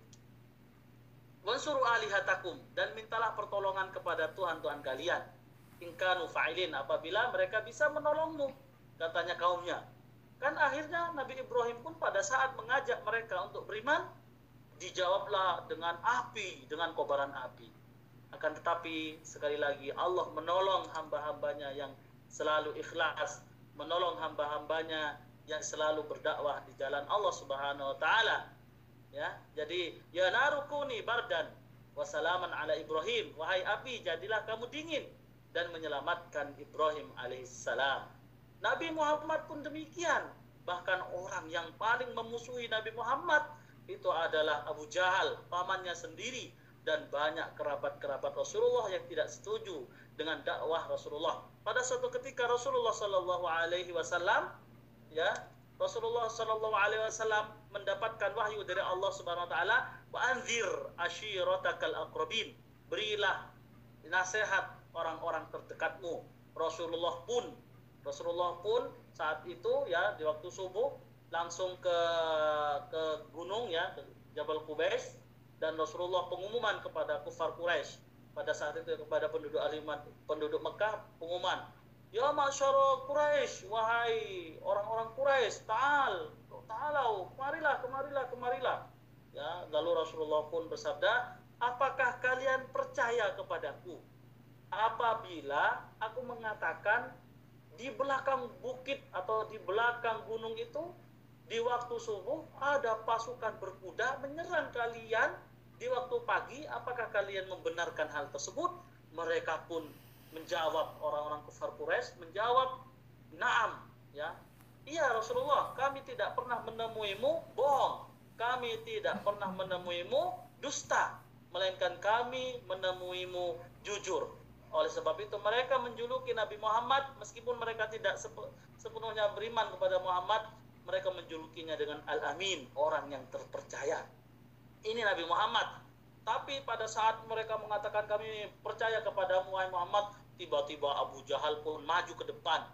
Wansuru alihatakum dan mintalah pertolongan kepada Tuhan-Tuhan kalian. Inkanu fa'ilin apabila mereka bisa menolongmu, katanya kaumnya. Kan akhirnya Nabi Ibrahim pun pada saat mengajak mereka untuk beriman, dijawablah dengan api, dengan kobaran api. Akan tetapi sekali lagi Allah menolong hamba-hambanya yang selalu ikhlas, menolong hamba-hambanya yang selalu berdakwah di jalan Allah Subhanahu wa taala. Ya, jadi ya narukuni bardan wasalaman ala Ibrahim. Wahai api, jadilah kamu dingin dan menyelamatkan Ibrahim alaihissalam. Nabi Muhammad pun demikian. Bahkan orang yang paling memusuhi Nabi Muhammad itu adalah Abu Jahal, pamannya sendiri dan banyak kerabat-kerabat Rasulullah yang tidak setuju dengan dakwah Rasulullah. Pada suatu ketika Rasulullah Shallallahu Alaihi Wasallam, ya Rasulullah Shallallahu Alaihi Wasallam mendapatkan wahyu dari Allah Subhanahu Wa Taala, wa anzir ashiratakal akrabin, berilah nasihat orang-orang terdekatmu. Rasulullah pun Rasulullah pun saat itu ya di waktu subuh langsung ke ke gunung ya ke Jabal Qubais dan Rasulullah pengumuman kepada kufar Quraisy. Pada saat itu kepada penduduk alimat penduduk Mekah pengumuman ya masyarakat Quraisy wahai orang-orang Quraisy ta'al ta'alau kemarilah kemarilah kemarilah. Ya lalu Rasulullah pun bersabda apakah kalian percaya kepadaku? Apabila aku mengatakan di belakang bukit atau di belakang gunung itu di waktu subuh ada pasukan berkuda menyerang kalian. Di waktu pagi apakah kalian membenarkan hal tersebut? Mereka pun menjawab orang-orang kafir Quraisy menjawab naam ya iya Rasulullah kami tidak pernah menemuimu bohong kami tidak pernah menemuimu dusta melainkan kami menemuimu jujur oleh sebab itu mereka menjuluki Nabi Muhammad meskipun mereka tidak sepenuhnya beriman kepada Muhammad, mereka menjulukinya dengan Al-Amin, orang yang terpercaya. Ini Nabi Muhammad. Tapi pada saat mereka mengatakan kami percaya kepada Muhammad, tiba-tiba Abu Jahal pun maju ke depan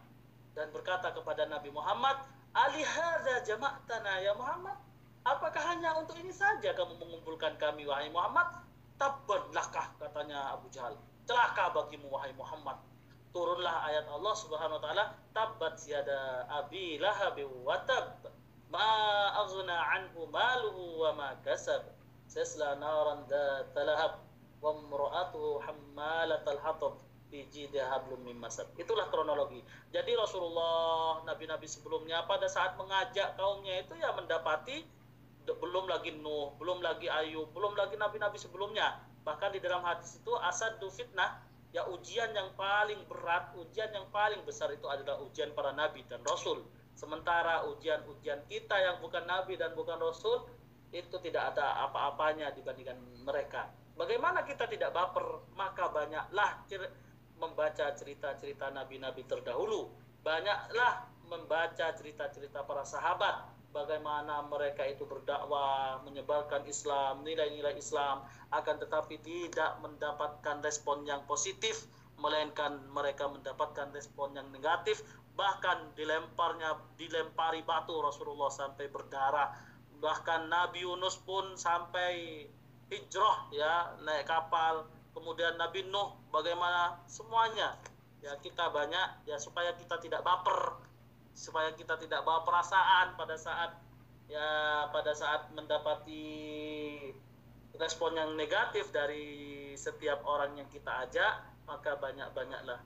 dan berkata kepada Nabi Muhammad, "Alihadza jama'tana ya Muhammad? Apakah hanya untuk ini saja kamu mengumpulkan kami wahai Muhammad?" Tabbanlakah katanya Abu Jahal celaka bagimu wahai Muhammad turunlah ayat Allah Subhanahu wa taala tabbat yada abi lahab wa ma aghna anhu maluhu wa ma kasab sasla naran dhat lahab wa imra'atuhu hammalatal fi jidha hablum min masad. Itulah kronologi. Jadi Rasulullah nabi-nabi sebelumnya pada saat mengajak kaumnya itu ya mendapati belum lagi Nuh belum lagi Ayub belum lagi nabi-nabi sebelumnya. Bahkan di dalam hadis itu asad fitnah. Ya ujian yang paling berat ujian yang paling besar itu adalah ujian para nabi dan rasul. Sementara ujian-ujian kita yang bukan nabi dan bukan rasul itu tidak ada apa-apanya dibandingkan mereka. Bagaimana kita tidak baper? Maka banyaklah membaca cerita-cerita nabi-nabi terdahulu. Banyaklah membaca cerita-cerita para sahabat. Bagaimana mereka itu berdakwah menyebarkan Islam nilai-nilai Islam. Akan tetapi tidak mendapatkan respon yang positif melainkan mereka mendapatkan respon yang negatif. Bahkan dilemparnya dilempari batu Rasulullah sampai berdarah. Bahkan Nabi Yunus pun sampai hijrah ya naik kapal kemudian Nabi Nuh bagaimana semuanya ya kita banyak ya supaya kita tidak baper supaya kita tidak bawa perasaan pada saat ya pada saat mendapati respon yang negatif dari setiap orang yang kita ajak maka banyak-banyaklah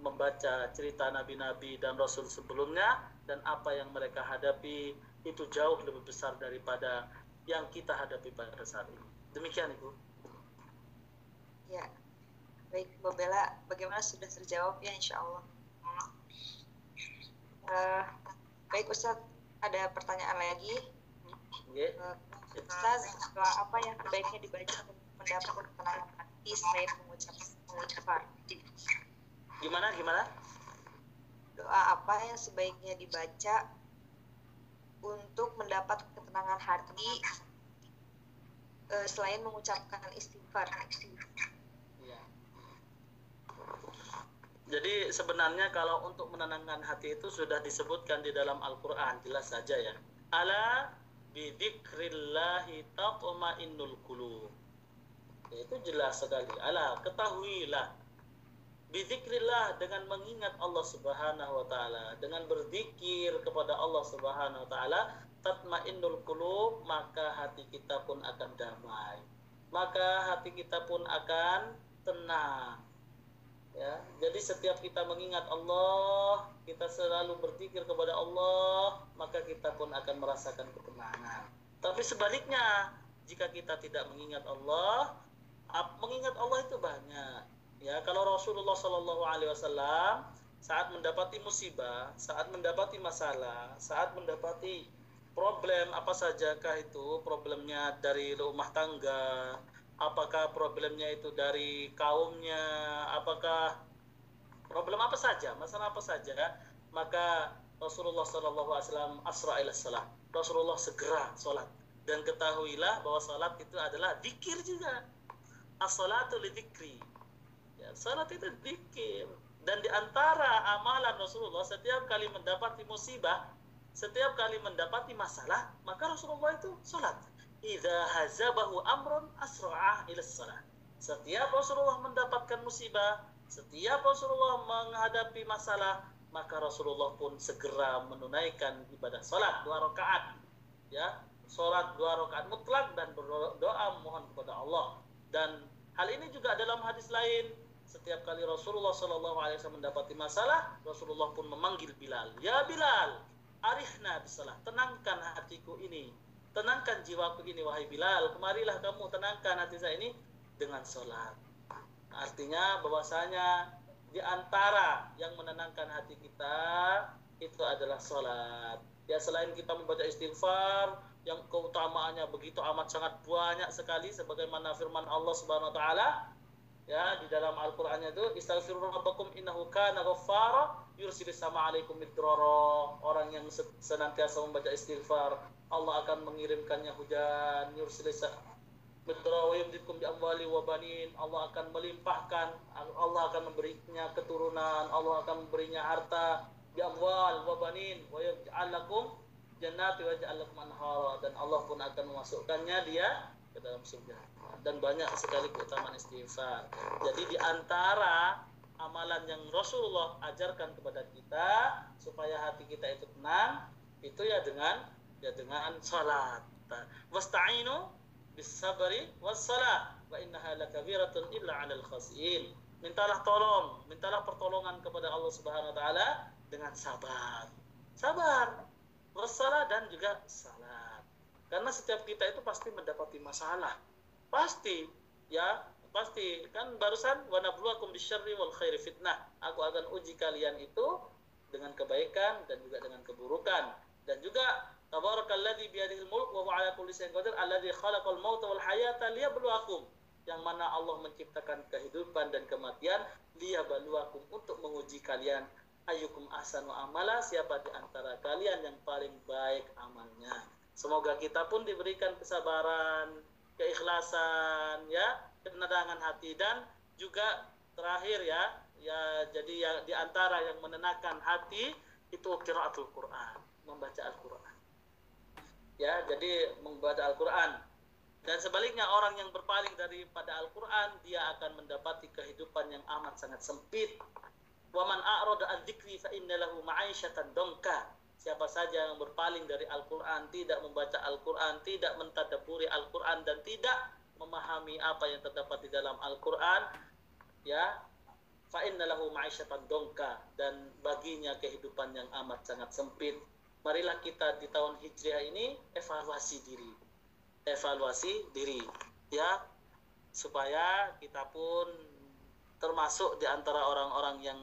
membaca cerita nabi-nabi dan rasul sebelumnya dan apa yang mereka hadapi itu jauh lebih besar daripada yang kita hadapi pada saat ini. Demikian Ibu. Ya, baik Mbak Bella, bagaimana sudah terjawab ya Insya Allah. Uh, baik Ustaz, ada pertanyaan lagi. Yeah. Uh, Ustaz, doa apa yang sebaiknya dibaca untuk mendapat ketenangan hati selain mengucap mengucapkan? Gimana gimana? Doa apa yang sebaiknya dibaca untuk mendapat ketenangan hati uh, selain mengucapkan istighfar? Ya. Jadi sebenarnya kalau untuk menenangkan hati itu sudah disebutkan di dalam Al-Quran jelas saja ya. Ala bidikrillahi taqma'innul qulub. Itu jelas sekali. Ala ketahuilah Bizikrillah dengan mengingat Allah Subhanahu wa taala, dengan berzikir kepada Allah Subhanahu wa taala, tatmainnul qulub, maka hati kita pun akan damai. Maka hati kita pun akan tenang. Ya, jadi setiap kita mengingat Allah, kita selalu berzikir kepada Allah, maka kita pun akan merasakan ketenangan. Tapi sebaliknya, jika kita tidak mengingat Allah, mengingat Allah itu banyak Ya, kalau Rasulullah Shallallahu Alaihi Wasallam saat mendapati musibah, saat mendapati masalah, saat mendapati problem apa sajakah itu problemnya dari rumah tangga, apakah problemnya itu dari kaumnya, apakah problem apa saja, masalah apa saja, maka Rasulullah Wasallam asra salah. Rasulullah segera sholat dan ketahuilah bahwa sholat itu adalah dikir juga. As-salatu lidikri Ya, salat itu zikir. Dan di antara amalan Rasulullah setiap kali mendapati musibah, setiap kali mendapati masalah, maka Rasulullah itu salat. Idza hazabahu amrun asra'ah ila salat. Setiap Rasulullah mendapatkan musibah, setiap Rasulullah menghadapi masalah, maka Rasulullah pun segera menunaikan ibadah salat dua rakaat. Ya, salat dua rakaat mutlak dan berdoa mohon kepada Allah. Dan hal ini juga dalam hadis lain setiap kali Rasulullah Shallallahu Alaihi Wasallam mendapati masalah, Rasulullah pun memanggil Bilal. Ya Bilal, arihna bisalah, tenangkan hatiku ini, tenangkan jiwaku ini wahai Bilal. Kemarilah kamu tenangkan hati saya ini dengan sholat. Artinya bahwasanya di antara yang menenangkan hati kita itu adalah sholat. Ya selain kita membaca istighfar yang keutamaannya begitu amat sangat banyak sekali sebagaimana firman Allah Subhanahu wa taala ya di dalam Al-Qur'annya itu istaghfiru rabbakum innahu kana ghaffara yursilis sama alaikum midrara. Orang yang senantiasa membaca istighfar Allah akan mengirimkannya hujan yursilis midrara wa yumditkum bi amwali wa banin. Allah akan melimpahkan Allah akan memberinya keturunan Allah akan memberinya harta bi amwal wa banin. Wa yaj'al lakum jannati wa yaj'al lakum anhara. Dan Allah pun akan memasukkannya dia ke dalam surga dan banyak sekali keutamaan istighfar. Jadi di antara amalan yang Rasulullah ajarkan kepada kita supaya hati kita itu tenang itu ya dengan ya dengan salat. Wasta'inu bis sabri was salat wa innaha lakabiratun illa 'alal khasiin. Mintalah tolong, mintalah pertolongan kepada Allah Subhanahu wa taala dengan sabar. Sabar, wassalah dan juga salat. Karena setiap kita itu pasti mendapati masalah. Pasti ya pasti. Kan barusan wa nabluwakum bisyarri wal khairi fitnah. Aku akan uji kalian itu dengan kebaikan dan juga dengan keburukan. Dan juga tabarakalladzi biyadihil mulk wa huwa ala kulli syai'in qadir alladzi khalaqal mauta wal hayata liyabluwakum. Yang mana Allah menciptakan kehidupan dan kematian liyabluwakum untuk menguji kalian. Ayyukum ahsanu amala siapa di antara kalian yang paling baik amalnya semoga kita pun diberikan kesabaran keikhlasan ya ketenangan hati. Dan juga terakhir ya ya jadi yang di antara yang menenangkan hati itu qiraatul Quran membaca Al-Quran. Ya jadi membaca Al-Quran. Dan sebaliknya orang yang berpaling daripada Al-Quran dia akan mendapati kehidupan yang amat sangat sempit. Waman a'rada an dzikri fa innalahu ma'isyatan dongka siapa saja yang berpaling dari Al-Quran tidak membaca Al-Quran tidak mentadaburi Al-Quran dan tidak memahami apa yang terdapat di dalam Al-Quran ya fa innalahu ma'isyatan dongka dan baginya kehidupan yang amat sangat sempit marilah kita di tahun Hijriah ini evaluasi diri. Evaluasi diri, ya. Supaya kita pun termasuk di antara orang-orang yang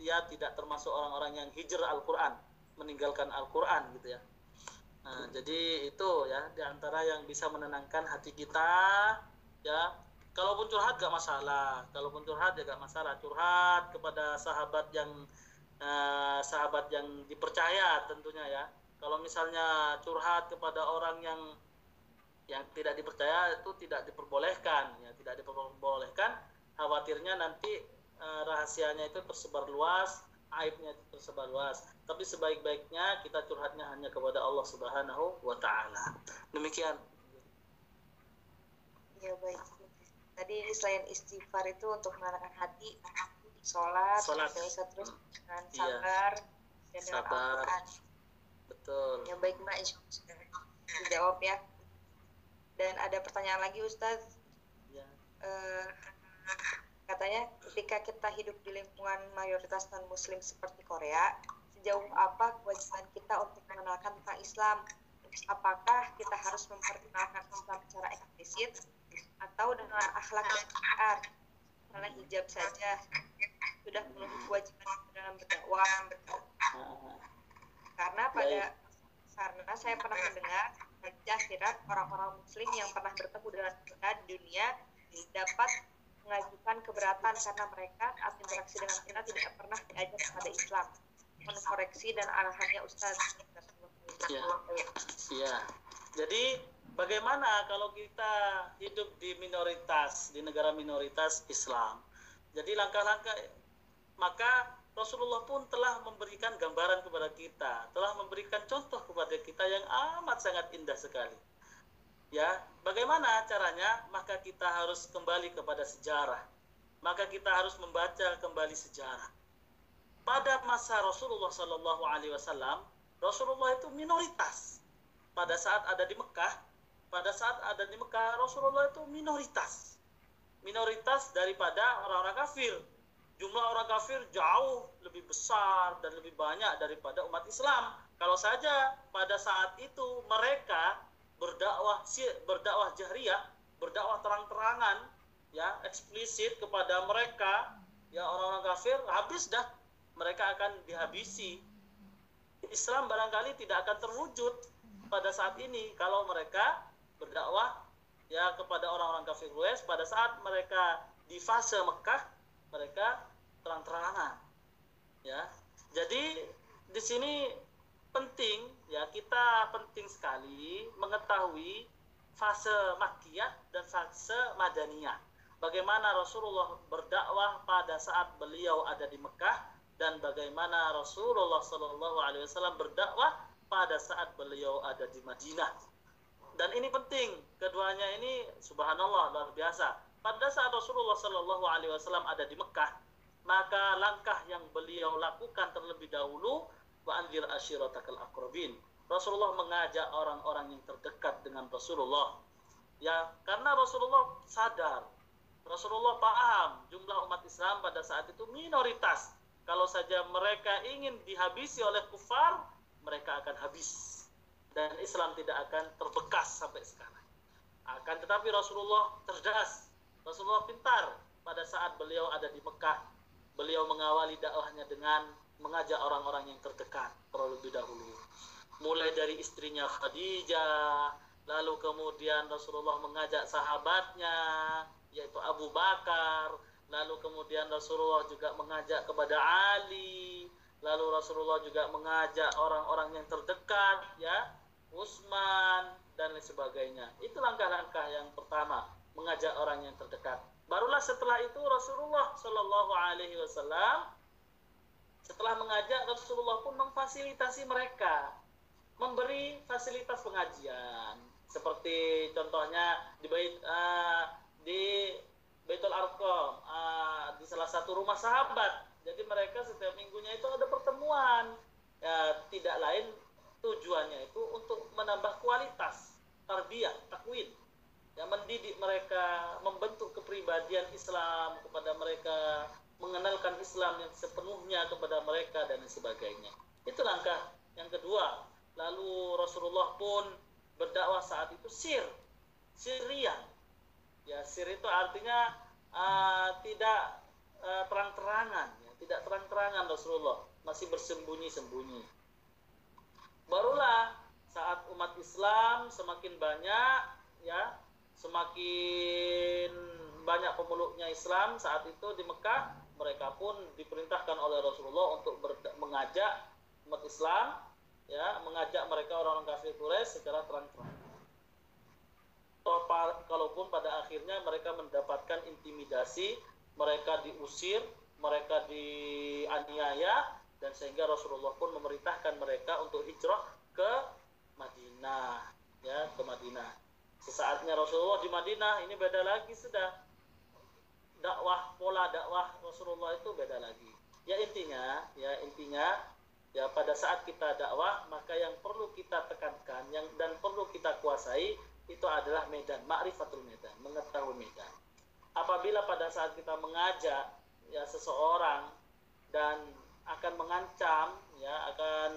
ya tidak termasuk orang-orang yang hijrah Al-Qur'an, meninggalkan Al-Qur'an gitu ya. Nah, jadi itu ya di antara yang bisa menenangkan hati kita ya. Kalaupun curhat gak masalah, kalaupun curhat ya gak masalah. Curhat kepada sahabat yang uh, sahabat yang dipercaya tentunya ya. Kalau misalnya curhat kepada orang yang yang tidak dipercaya itu tidak diperbolehkan ya, tidak diperbolehkan. Khawatirnya nanti uh, rahasianya itu tersebar luas, aibnya itu tersebar luas. Tapi sebaik-baiknya kita curhatnya hanya kepada Allah Subhanahu wa taala. Demikian. Ya baik. Tadi selain istighfar itu untuk menenangkan hati, sholat, Sholat. bisa terus dengan Iya. sabar dan dengan Sabar. Al-Quran. Betul. Ya baik Mbak, dijawab ya. Dan ada pertanyaan lagi Ustadz, Ya. Eh, katanya ketika kita hidup di lingkungan mayoritas non Muslim seperti Korea, sejauh apa kewajiban kita untuk mengenalkan tentang Islam? Apakah kita harus memperkenalkan Islam secara eksplisit atau dengan akhlak dan syariat? Misalnya hijab saja sudah memenuhi kewajiban dalam berdakwah. Ah, Karena pada karena saya pernah mendengar di akhirat orang-orang muslim yang pernah bertemu dengan kita di dunia dapat mengajukan keberatan karena mereka saat interaksi dengan kita tidak pernah diajak kepada Islam mengkoreksi dan arahannya Ustaz Ya. Iya. Jadi bagaimana kalau kita hidup di minoritas, di negara minoritas Islam? Jadi langkah-langkah maka Rasulullah pun telah memberikan gambaran kepada kita, telah memberikan contoh kepada kita yang amat sangat indah sekali. Ya, bagaimana caranya? Maka kita harus kembali kepada sejarah. Maka kita harus membaca kembali sejarah. Pada masa Rasulullah Shallallahu Alaihi Wasallam, Rasulullah itu minoritas. Pada saat ada di Mekah, pada saat ada di Mekah, Rasulullah itu minoritas. Minoritas daripada orang-orang kafir. Jumlah orang kafir jauh lebih besar dan lebih banyak daripada umat Islam. Kalau saja pada saat itu mereka berdakwah berdakwah jahriyah, berdakwah terang-terangan, ya eksplisit kepada mereka, ya orang-orang kafir, habis dah. Mereka akan dihabisi. Islam barangkali tidak akan terwujud pada saat ini kalau mereka berdakwah ya kepada orang-orang kafir. Quraisy pada saat mereka di fase Mekah mereka terang-terangan ya. Jadi di sini penting ya kita penting sekali mengetahui fase Makkiyah dan fase Madaniyah bagaimana Rasulullah berdakwah pada saat beliau ada di Mekah dan bagaimana Rasulullah Shallallahu Alaihi Wasallam berdakwah pada saat beliau ada di Madinah. Dan ini penting, keduanya ini subhanallah luar biasa. Pada saat Rasulullah Shallallahu Alaihi Wasallam ada di Mekah, maka langkah yang beliau lakukan terlebih dahulu wa ashiratakal. Rasulullah mengajak orang-orang yang terdekat dengan Rasulullah. Ya, karena Rasulullah sadar, Rasulullah paham jumlah umat Islam pada saat itu minoritas kalau saja mereka ingin dihabisi oleh kufar, mereka akan habis. Dan Islam tidak akan terbekas sampai sekarang. Akan tetapi Rasulullah cerdas, Rasulullah pintar pada saat beliau ada di Mekah. Beliau mengawali dakwahnya dengan mengajak orang-orang yang terdekat terlebih dahulu. Mulai dari istrinya Khadijah, lalu kemudian Rasulullah mengajak sahabatnya yaitu Abu Bakar lalu kemudian Rasulullah juga mengajak kepada Ali lalu Rasulullah juga mengajak orang-orang yang terdekat ya Utsman dan lain sebagainya itu langkah-langkah yang pertama mengajak orang yang terdekat barulah setelah itu Rasulullah Shallallahu Alaihi Wasallam setelah mengajak Rasulullah pun memfasilitasi mereka. Memberi fasilitas pengajian. Seperti contohnya di bait uh, di Baitul Arqam uh, di salah satu rumah sahabat. Jadi mereka setiap minggunya itu ada pertemuan. Ya tidak lain tujuannya itu untuk menambah kualitas tarbiyah takwin yang mendidik mereka membentuk kepribadian Islam kepada mereka mengenalkan Islam yang sepenuhnya kepada mereka dan sebagainya. Itu langkah yang kedua. Lalu Rasulullah pun berdakwah saat itu sir sirian. Ya sir itu artinya uh, tidak uh, terang-terangan. Ya. tidak terang-terangan Rasulullah. Masih bersembunyi-sembunyi. Barulah saat umat Islam semakin banyak ya semakin banyak pemeluknya Islam saat itu di Mekah mereka pun diperintahkan oleh Rasulullah untuk mengajak umat Islam ya mengajak mereka orang-orang kafir Quraisy secara terang-terang. Kalaupun pada akhirnya mereka mendapatkan intimidasi, mereka diusir, mereka dianiaya dan sehingga Rasulullah pun memerintahkan mereka untuk hijrah ke Madinah, ya ke Madinah. Sesaatnya Rasulullah di Madinah ini beda lagi sudah dakwah pola dakwah Rasulullah itu beda lagi. Ya intinya, ya intinya ya pada saat kita dakwah maka yang perlu kita tekankan yang dan perlu kita kuasai itu adalah medan ma'rifatul medan mengetahui medan. Apabila pada saat kita mengajak ya seseorang dan akan mengancam ya akan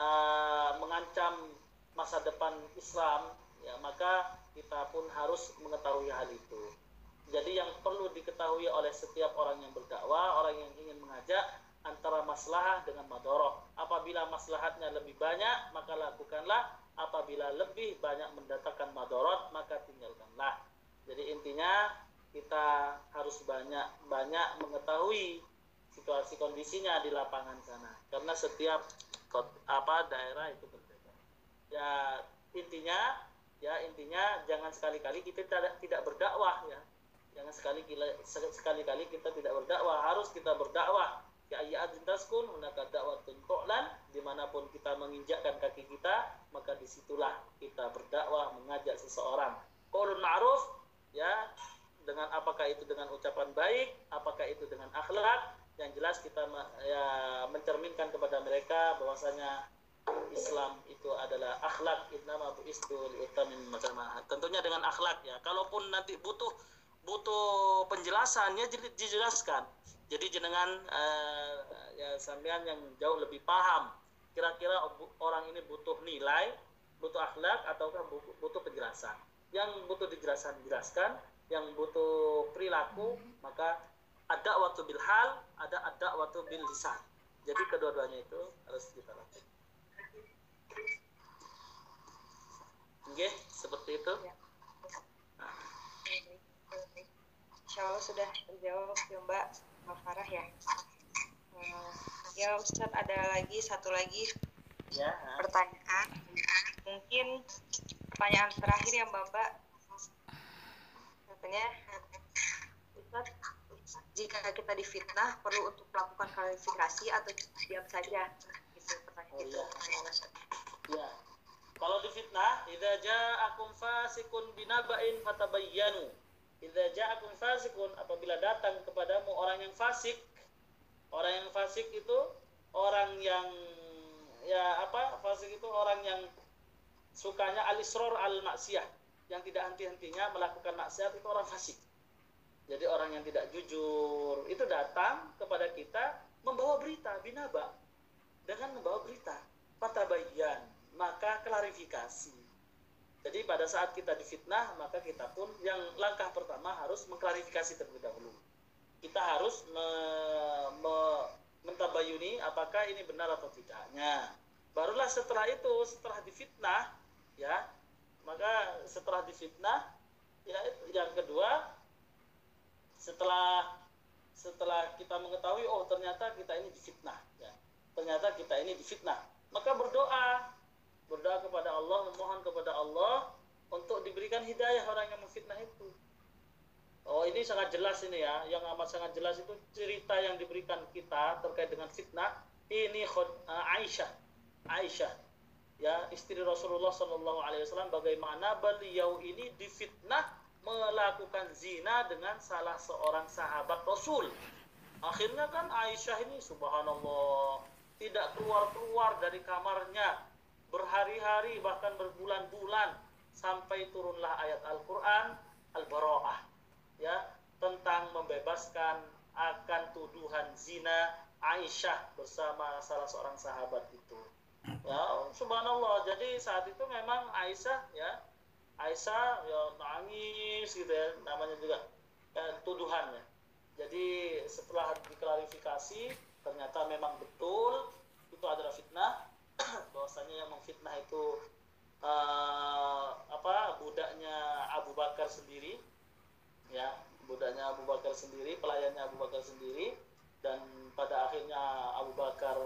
uh, mengancam masa depan Islam ya maka kita pun harus mengetahui hal itu jadi yang perlu diketahui oleh setiap orang yang berdakwah orang yang ingin mengajak antara maslahah dengan madoroh. Apabila maslahatnya lebih banyak, maka lakukanlah. Apabila lebih banyak mendatangkan madorot, maka tinggalkanlah. Jadi intinya kita harus banyak-banyak mengetahui situasi kondisinya di lapangan sana. Karena setiap apa daerah itu berbeda. Ya intinya ya intinya jangan sekali-kali kita tidak tidak berdakwah ya. Jangan sekali sekali-kali kita tidak berdakwah, harus kita berdakwah. Ya ayatin taskun hunaka dakwatun tu'lan di mana pun kita menginjakkan kaki kita maka di situlah kita berdakwah mengajak seseorang. Qaulun ma'ruf ya dengan apakah itu dengan ucapan baik apakah itu dengan akhlak. Yang jelas kita ya mencerminkan kepada mereka bahwasanya Islam itu adalah akhlak. Innama buistu liutamin macam tentunya dengan akhlak ya. Kalaupun nanti butuh butuh penjelasannya dijelaskan jadi jenengan uh, ya sampean yang jauh lebih paham kira-kira orang ini butuh nilai butuh akhlak ataukah butuh penjelasan yang butuh dijelaskan jelaskan yang butuh perilaku maka ada waktu bil hal ada ada waktu bil lisan jadi kedua-duanya itu harus kita lakukan Oke, seperti itu. Ya. Nah. Insya Allah sudah terjawab ya Mbak. Farah ya. Hmm, ya Ustadz ada lagi satu lagi ya. pertanyaan. Mungkin pertanyaan terakhir ya Mbak Mbak. Katanya Ustadz jika kita difitnah perlu untuk melakukan klarifikasi atau diam saja gitu pertanyaan oh, itu. Ya. ya. Kalau difitnah, idza ja'akum fasikun binaba'in fatabayyanu Idza ja'akum fasikun apabila datang kepadamu orang yang fasik. Orang yang fasik itu orang yang ya apa? Fasik itu orang yang sukanya alisror al maksiyah, yang tidak henti-hentinya melakukan maksiat itu orang fasik. Jadi orang yang tidak jujur itu datang kepada kita membawa berita binaba dengan membawa berita patabayan maka klarifikasi jadi pada saat kita difitnah, maka kita pun yang langkah pertama harus mengklarifikasi terlebih dahulu. Kita harus me, me, mentabayuni apakah ini benar atau tidaknya. Barulah setelah itu, setelah difitnah, ya, maka setelah difitnah ya yang kedua setelah setelah kita mengetahui oh ternyata kita ini difitnah ya ternyata kita ini difitnah maka berdoa berdoa kepada Allah memohon kepada Allah untuk diberikan hidayah orang yang memfitnah itu. Oh ini sangat jelas ini ya. Yang amat sangat jelas itu cerita yang diberikan kita terkait dengan fitnah. Ini uh, Aisyah. Aisyah. Ya istri Rasulullah Shallallahu Alaihi Wasallam bagaimana beliau ini difitnah melakukan zina dengan salah seorang sahabat Rasul. Akhirnya kan Aisyah ini subhanallah tidak keluar-keluar dari kamarnya berhari-hari bahkan berbulan-bulan sampai turunlah ayat Al-Qur'an Al-Bara'ah ya tentang membebaskan akan tuduhan zina Aisyah bersama salah seorang sahabat itu. Ya, subhanallah. Jadi saat itu memang Aisyah ya Aisyah ya nangis gitu ya namanya juga ya, tuduhan ya jadi setelah diklarifikasi ternyata memang betul itu adalah fitnah bahwasanya yang memfitnah itu uh, apa budaknya Abu Bakar sendiri ya budaknya Abu Bakar sendiri pelayannya Abu Bakar sendiri dan pada akhirnya Abu Bakar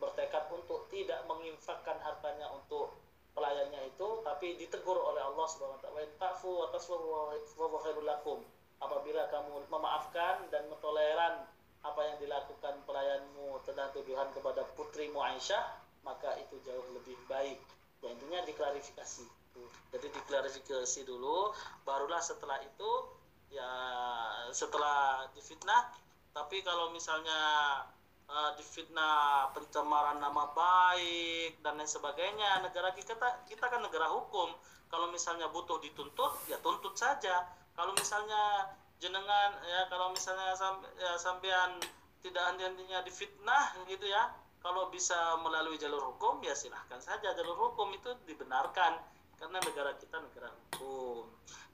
bertekad untuk tidak menginfakkan hartanya untuk pelayannya itu tapi ditegur oleh Allah Subhanahu wa taala wa tasfahu apabila kamu memaafkan dan mentoleran apa yang dilakukan pelayanmu tentang tuduhan kepada putrimu Aisyah maka itu jauh lebih baik? Ya intinya diklarifikasi. Jadi diklarifikasi dulu barulah setelah itu ya setelah difitnah. Tapi kalau misalnya uh, difitnah pencemaran nama baik dan lain sebagainya negara kita kita kan negara hukum. Kalau misalnya butuh dituntut ya tuntut saja. Kalau misalnya jenengan ya kalau misalnya sam, ya, sampean tidak henti-hentinya difitnah gitu ya kalau bisa melalui jalur hukum ya silahkan saja. Jalur hukum itu dibenarkan karena negara kita negara hukum.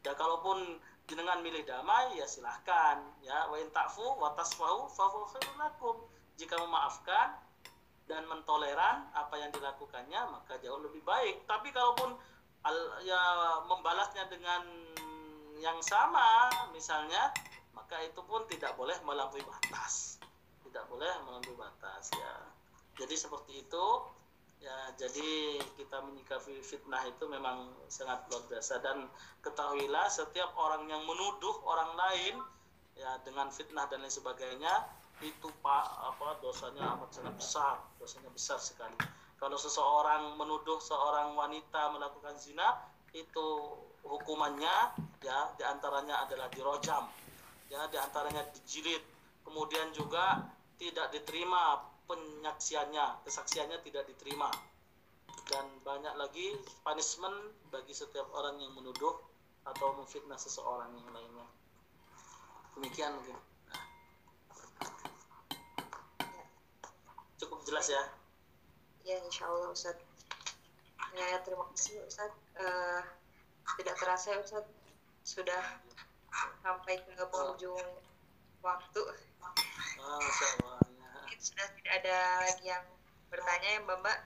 Ya kalaupun jenengan milih damai ya silahkan ya. Wa in ta'fu wa tasfahu fa lakum. Jika memaafkan dan mentoleran apa yang dilakukannya maka jauh lebih baik. Tapi kalaupun al, ya membalasnya dengan yang sama misalnya maka itu pun tidak boleh melampaui batas. Tidak boleh melampaui batas ya jadi seperti itu. Ya jadi kita menyikapi fitnah itu memang sangat luar biasa. Dan ketahuilah setiap orang yang menuduh orang lain ya dengan fitnah dan lain sebagainya itu pak apa dosanya amat sangat besar dosanya besar sekali. Kalau seseorang menuduh seorang wanita melakukan zina itu hukumannya ya di antaranya adalah dirojam ya di antaranya dijilid. Kemudian juga tidak diterima penyaksiannya kesaksiannya tidak diterima. Dan banyak lagi punishment bagi setiap orang yang menuduh atau memfitnah seseorang yang lainnya. Demikian mungkin. Cukup jelas ya? Ya insya Allah Ustaz. Ya terima kasih Ustaz. Uh, tidak terasa ya Ustaz sudah sampai ke penghujung waktu. Oh, Allah, ya. sudah tidak ada lagi yang bertanya ya Mbak Mbak